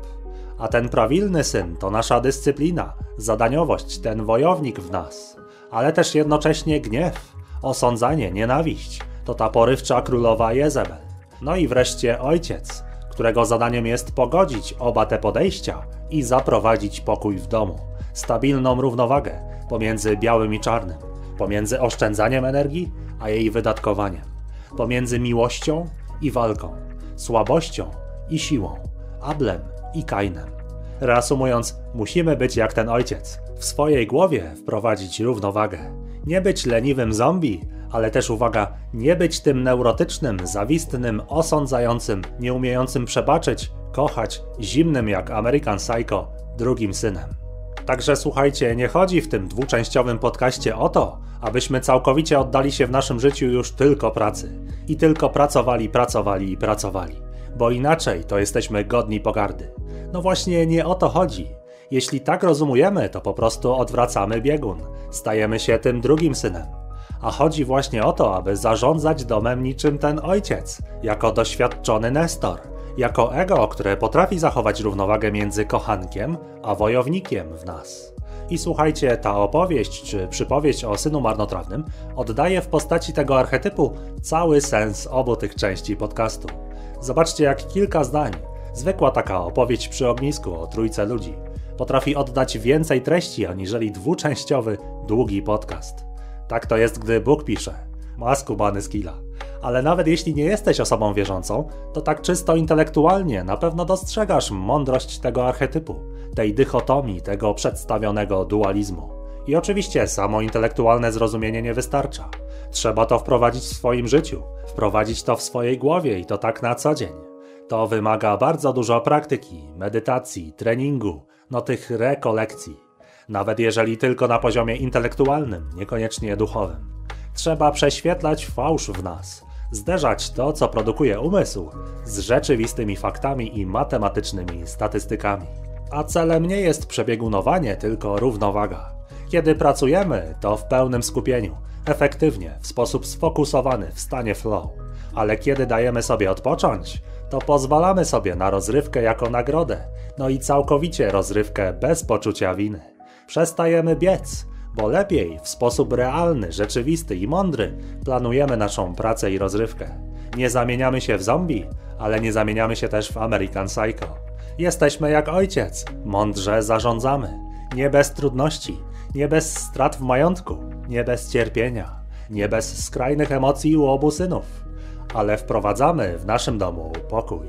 A ten prawilny syn to nasza dyscyplina, zadaniowość, ten wojownik w nas. Ale też jednocześnie gniew, osądzanie, nienawiść. To ta porywcza królowa Jezebel. No i wreszcie ojciec, którego zadaniem jest pogodzić oba te podejścia i zaprowadzić pokój w domu. Stabilną równowagę pomiędzy białym i czarnym, pomiędzy oszczędzaniem energii a jej wydatkowaniem, pomiędzy miłością i walką, słabością i siłą, Ablem i Kainem. Reasumując, musimy być jak ten ojciec. W swojej głowie wprowadzić równowagę. Nie być leniwym zombie, ale też uwaga, nie być tym neurotycznym, zawistnym, osądzającym, nieumiejącym przebaczyć, kochać, zimnym jak American Psycho, drugim synem. Także słuchajcie, nie chodzi w tym dwuczęściowym podcaście o to, abyśmy całkowicie oddali się w naszym życiu już tylko pracy. I tylko pracowali, pracowali i pracowali. Bo inaczej to jesteśmy godni pogardy. No właśnie nie o to chodzi. Jeśli tak rozumujemy, to po prostu odwracamy biegun. Stajemy się tym drugim synem. A chodzi właśnie o to, aby zarządzać domem niczym ten ojciec, jako doświadczony Nestor, jako ego, które potrafi zachować równowagę między kochankiem a wojownikiem w nas. I słuchajcie, ta opowieść czy przypowieść o synu marnotrawnym oddaje w postaci tego archetypu cały sens obu tych części podcastu. Zobaczcie, jak kilka zdań Zwykła taka opowieść przy ognisku o trójce ludzi potrafi oddać więcej treści aniżeli dwuczęściowy, długi podcast. Tak to jest, gdy Bóg pisze. Ma skubany skilla. Ale nawet jeśli nie jesteś osobą wierzącą, to tak czysto intelektualnie na pewno dostrzegasz mądrość tego archetypu, tej dychotomii, tego przedstawionego dualizmu. I oczywiście samo intelektualne zrozumienie nie wystarcza. Trzeba to wprowadzić w swoim życiu, wprowadzić to w swojej głowie i to tak na co dzień. To wymaga bardzo dużo praktyki, medytacji, treningu, no tych rekolekcji. nawet jeżeli tylko na poziomie intelektualnym, niekoniecznie duchowym. Trzeba prześwietlać fałsz w nas, zderzać to, co produkuje umysł, z rzeczywistymi faktami i matematycznymi statystykami. A celem nie jest przebiegunowanie, tylko równowaga. Kiedy pracujemy, to w pełnym skupieniu, efektywnie, w sposób sfokusowany, w stanie flow. Ale kiedy dajemy sobie odpocząć, to pozwalamy sobie na rozrywkę jako nagrodę, no i całkowicie rozrywkę bez poczucia winy. Przestajemy biec, bo lepiej, w sposób realny, rzeczywisty i mądry planujemy naszą pracę i rozrywkę. Nie zamieniamy się w zombie, ale nie zamieniamy się też w American Psycho. Jesteśmy jak ojciec, mądrze zarządzamy. Nie bez trudności, nie bez strat w majątku, nie bez cierpienia, nie bez skrajnych emocji u obu synów, ale wprowadzamy w naszym domu pokój.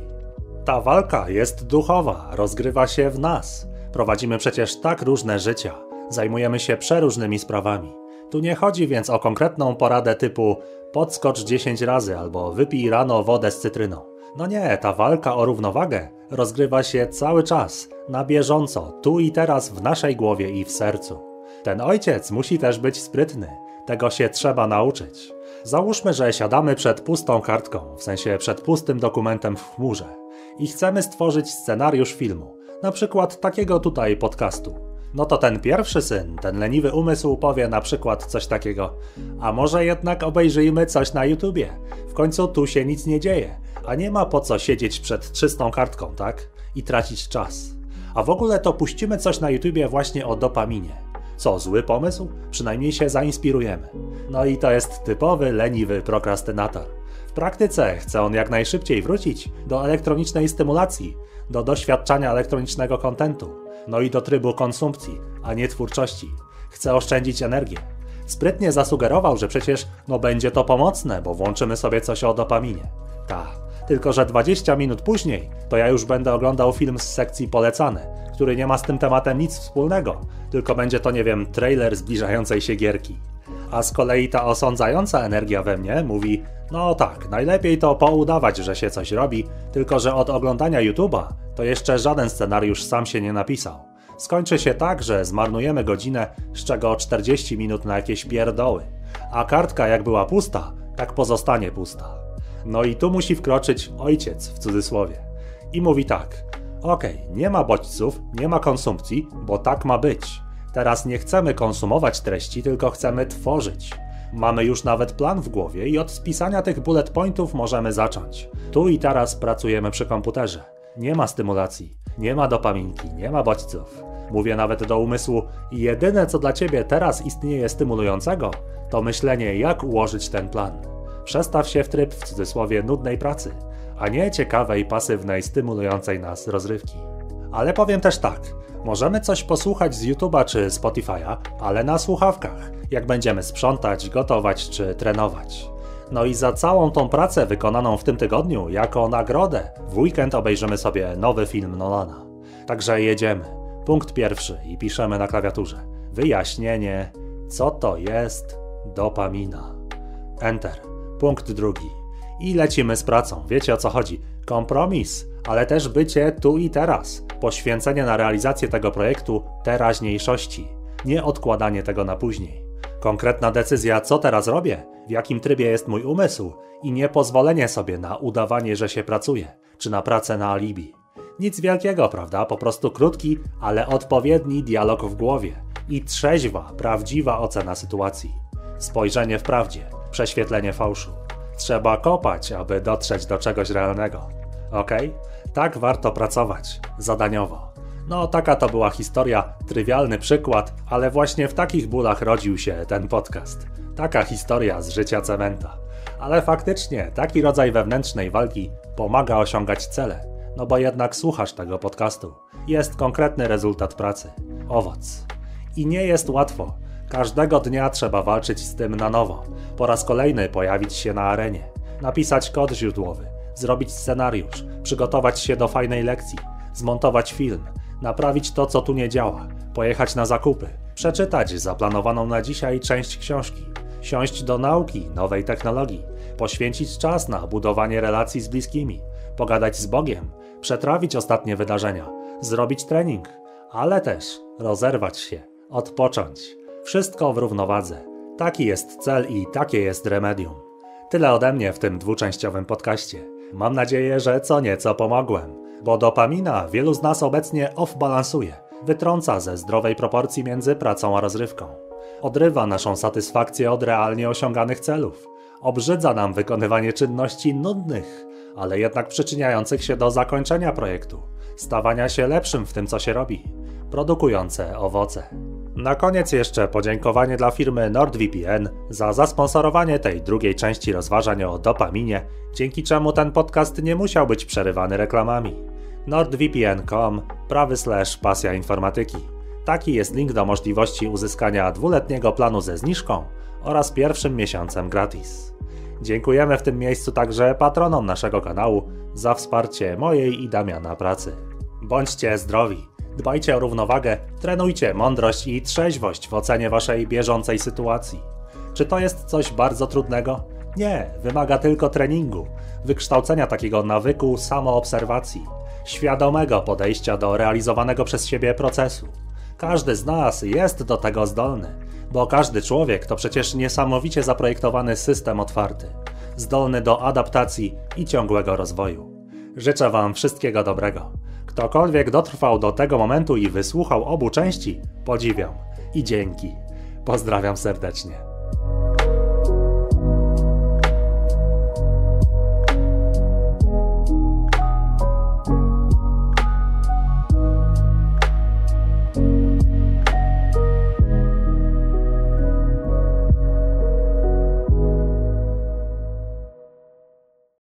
Ta walka jest duchowa, rozgrywa się w nas. Prowadzimy przecież tak różne życia, zajmujemy się przeróżnymi sprawami. Tu nie chodzi więc o konkretną poradę typu podskocz 10 razy albo wypij rano wodę z cytryną. No nie, ta walka o równowagę rozgrywa się cały czas, na bieżąco, tu i teraz w naszej głowie i w sercu. Ten ojciec musi też być sprytny, tego się trzeba nauczyć. Załóżmy, że siadamy przed pustą kartką, w sensie przed pustym dokumentem w chmurze i chcemy stworzyć scenariusz filmu, na przykład takiego tutaj podcastu. No to ten pierwszy syn, ten leniwy umysł powie na przykład coś takiego, a może jednak obejrzyjmy coś na YouTubie. W końcu tu się nic nie dzieje, a nie ma po co siedzieć przed czystą kartką, tak? I tracić czas. A w ogóle to puścimy coś na YouTubie właśnie o dopaminie. Co, zły pomysł? Przynajmniej się zainspirujemy. No i to jest typowy leniwy prokrastynator. W praktyce chce on jak najszybciej wrócić do elektronicznej stymulacji, do doświadczania elektronicznego kontentu, no i do trybu konsumpcji, a nie twórczości. Chce oszczędzić energię. Sprytnie zasugerował, że przecież no będzie to pomocne, bo włączymy sobie coś o dopaminie. Ta, tylko że 20 minut później to ja już będę oglądał film z sekcji polecane, który nie ma z tym tematem nic wspólnego, tylko będzie to, nie wiem, trailer zbliżającej się gierki. A z kolei ta osądzająca energia we mnie mówi: No tak, najlepiej to poudawać, że się coś robi, tylko że od oglądania YouTube'a to jeszcze żaden scenariusz sam się nie napisał. Skończy się tak, że zmarnujemy godzinę, z czego 40 minut na jakieś pierdoły. A kartka jak była pusta, tak pozostanie pusta. No i tu musi wkroczyć ojciec w cudzysłowie. I mówi tak: Okej, okay, nie ma bodźców, nie ma konsumpcji, bo tak ma być. Teraz nie chcemy konsumować treści, tylko chcemy tworzyć. Mamy już nawet plan w głowie i od spisania tych bullet pointów możemy zacząć. Tu i teraz pracujemy przy komputerze. Nie ma stymulacji, nie ma dopaminki, nie ma bodźców. Mówię nawet do umysłu, jedyne co dla ciebie teraz istnieje stymulującego, to myślenie, jak ułożyć ten plan. Przestaw się w tryb w cudzysłowie nudnej pracy, a nie ciekawej, pasywnej, stymulującej nas rozrywki. Ale powiem też tak, możemy coś posłuchać z YouTube'a czy Spotify'a, ale na słuchawkach, jak będziemy sprzątać, gotować czy trenować. No i za całą tą pracę wykonaną w tym tygodniu, jako nagrodę, w weekend obejrzymy sobie nowy film Nolana. Także jedziemy. Punkt pierwszy i piszemy na klawiaturze. Wyjaśnienie, co to jest dopamina. Enter. Punkt drugi. I lecimy z pracą. Wiecie o co chodzi? Kompromis, ale też bycie tu i teraz. Poświęcenie na realizację tego projektu teraźniejszości. Nie odkładanie tego na później. Konkretna decyzja, co teraz robię, w jakim trybie jest mój umysł i nie pozwolenie sobie na udawanie, że się pracuje, czy na pracę na alibi. Nic wielkiego, prawda? Po prostu krótki, ale odpowiedni dialog w głowie i trzeźwa, prawdziwa ocena sytuacji. Spojrzenie w prawdzie, prześwietlenie fałszu. Trzeba kopać, aby dotrzeć do czegoś realnego. Ok? Tak warto pracować, zadaniowo. No, taka to była historia, trywialny przykład, ale właśnie w takich bólach rodził się ten podcast. Taka historia z życia cementa. Ale faktycznie, taki rodzaj wewnętrznej walki pomaga osiągać cele, no bo jednak słuchasz tego podcastu. Jest konkretny rezultat pracy, owoc. I nie jest łatwo. Każdego dnia trzeba walczyć z tym na nowo. Po raz kolejny pojawić się na arenie, napisać kod źródłowy, zrobić scenariusz, przygotować się do fajnej lekcji, zmontować film, naprawić to, co tu nie działa, pojechać na zakupy, przeczytać zaplanowaną na dzisiaj część książki, siąść do nauki nowej technologii, poświęcić czas na budowanie relacji z bliskimi, pogadać z Bogiem, przetrawić ostatnie wydarzenia, zrobić trening, ale też rozerwać się, odpocząć. Wszystko w równowadze. Taki jest cel i takie jest remedium. Tyle ode mnie w tym dwuczęściowym podcaście. Mam nadzieję, że co nieco pomogłem, bo dopamina wielu z nas obecnie off-balansuje, wytrąca ze zdrowej proporcji między pracą a rozrywką. Odrywa naszą satysfakcję od realnie osiąganych celów. Obrzydza nam wykonywanie czynności nudnych, ale jednak przyczyniających się do zakończenia projektu, stawania się lepszym w tym, co się robi, produkujące owoce. Na koniec jeszcze podziękowanie dla firmy NordVPN za zasponsorowanie tej drugiej części rozważań o dopaminie, dzięki czemu ten podcast nie musiał być przerywany reklamami. nordvpn.com prawy slash pasja informatyki. Taki jest link do możliwości uzyskania dwuletniego planu ze zniżką oraz pierwszym miesiącem gratis. Dziękujemy w tym miejscu także patronom naszego kanału za wsparcie mojej i Damiana pracy. Bądźcie zdrowi, dbajcie o równowagę, trenujcie mądrość i trzeźwość w ocenie waszej bieżącej sytuacji. Czy to jest coś bardzo trudnego? Nie, wymaga tylko treningu, wykształcenia takiego nawyku samoobserwacji, świadomego podejścia do realizowanego przez siebie procesu. Każdy z nas jest do tego zdolny, bo każdy człowiek to przecież niesamowicie zaprojektowany system otwarty, zdolny do adaptacji i ciągłego rozwoju. Życzę Wam wszystkiego dobrego. Ktokolwiek dotrwał do tego momentu i wysłuchał obu części, podziwiam i dzięki. Pozdrawiam serdecznie.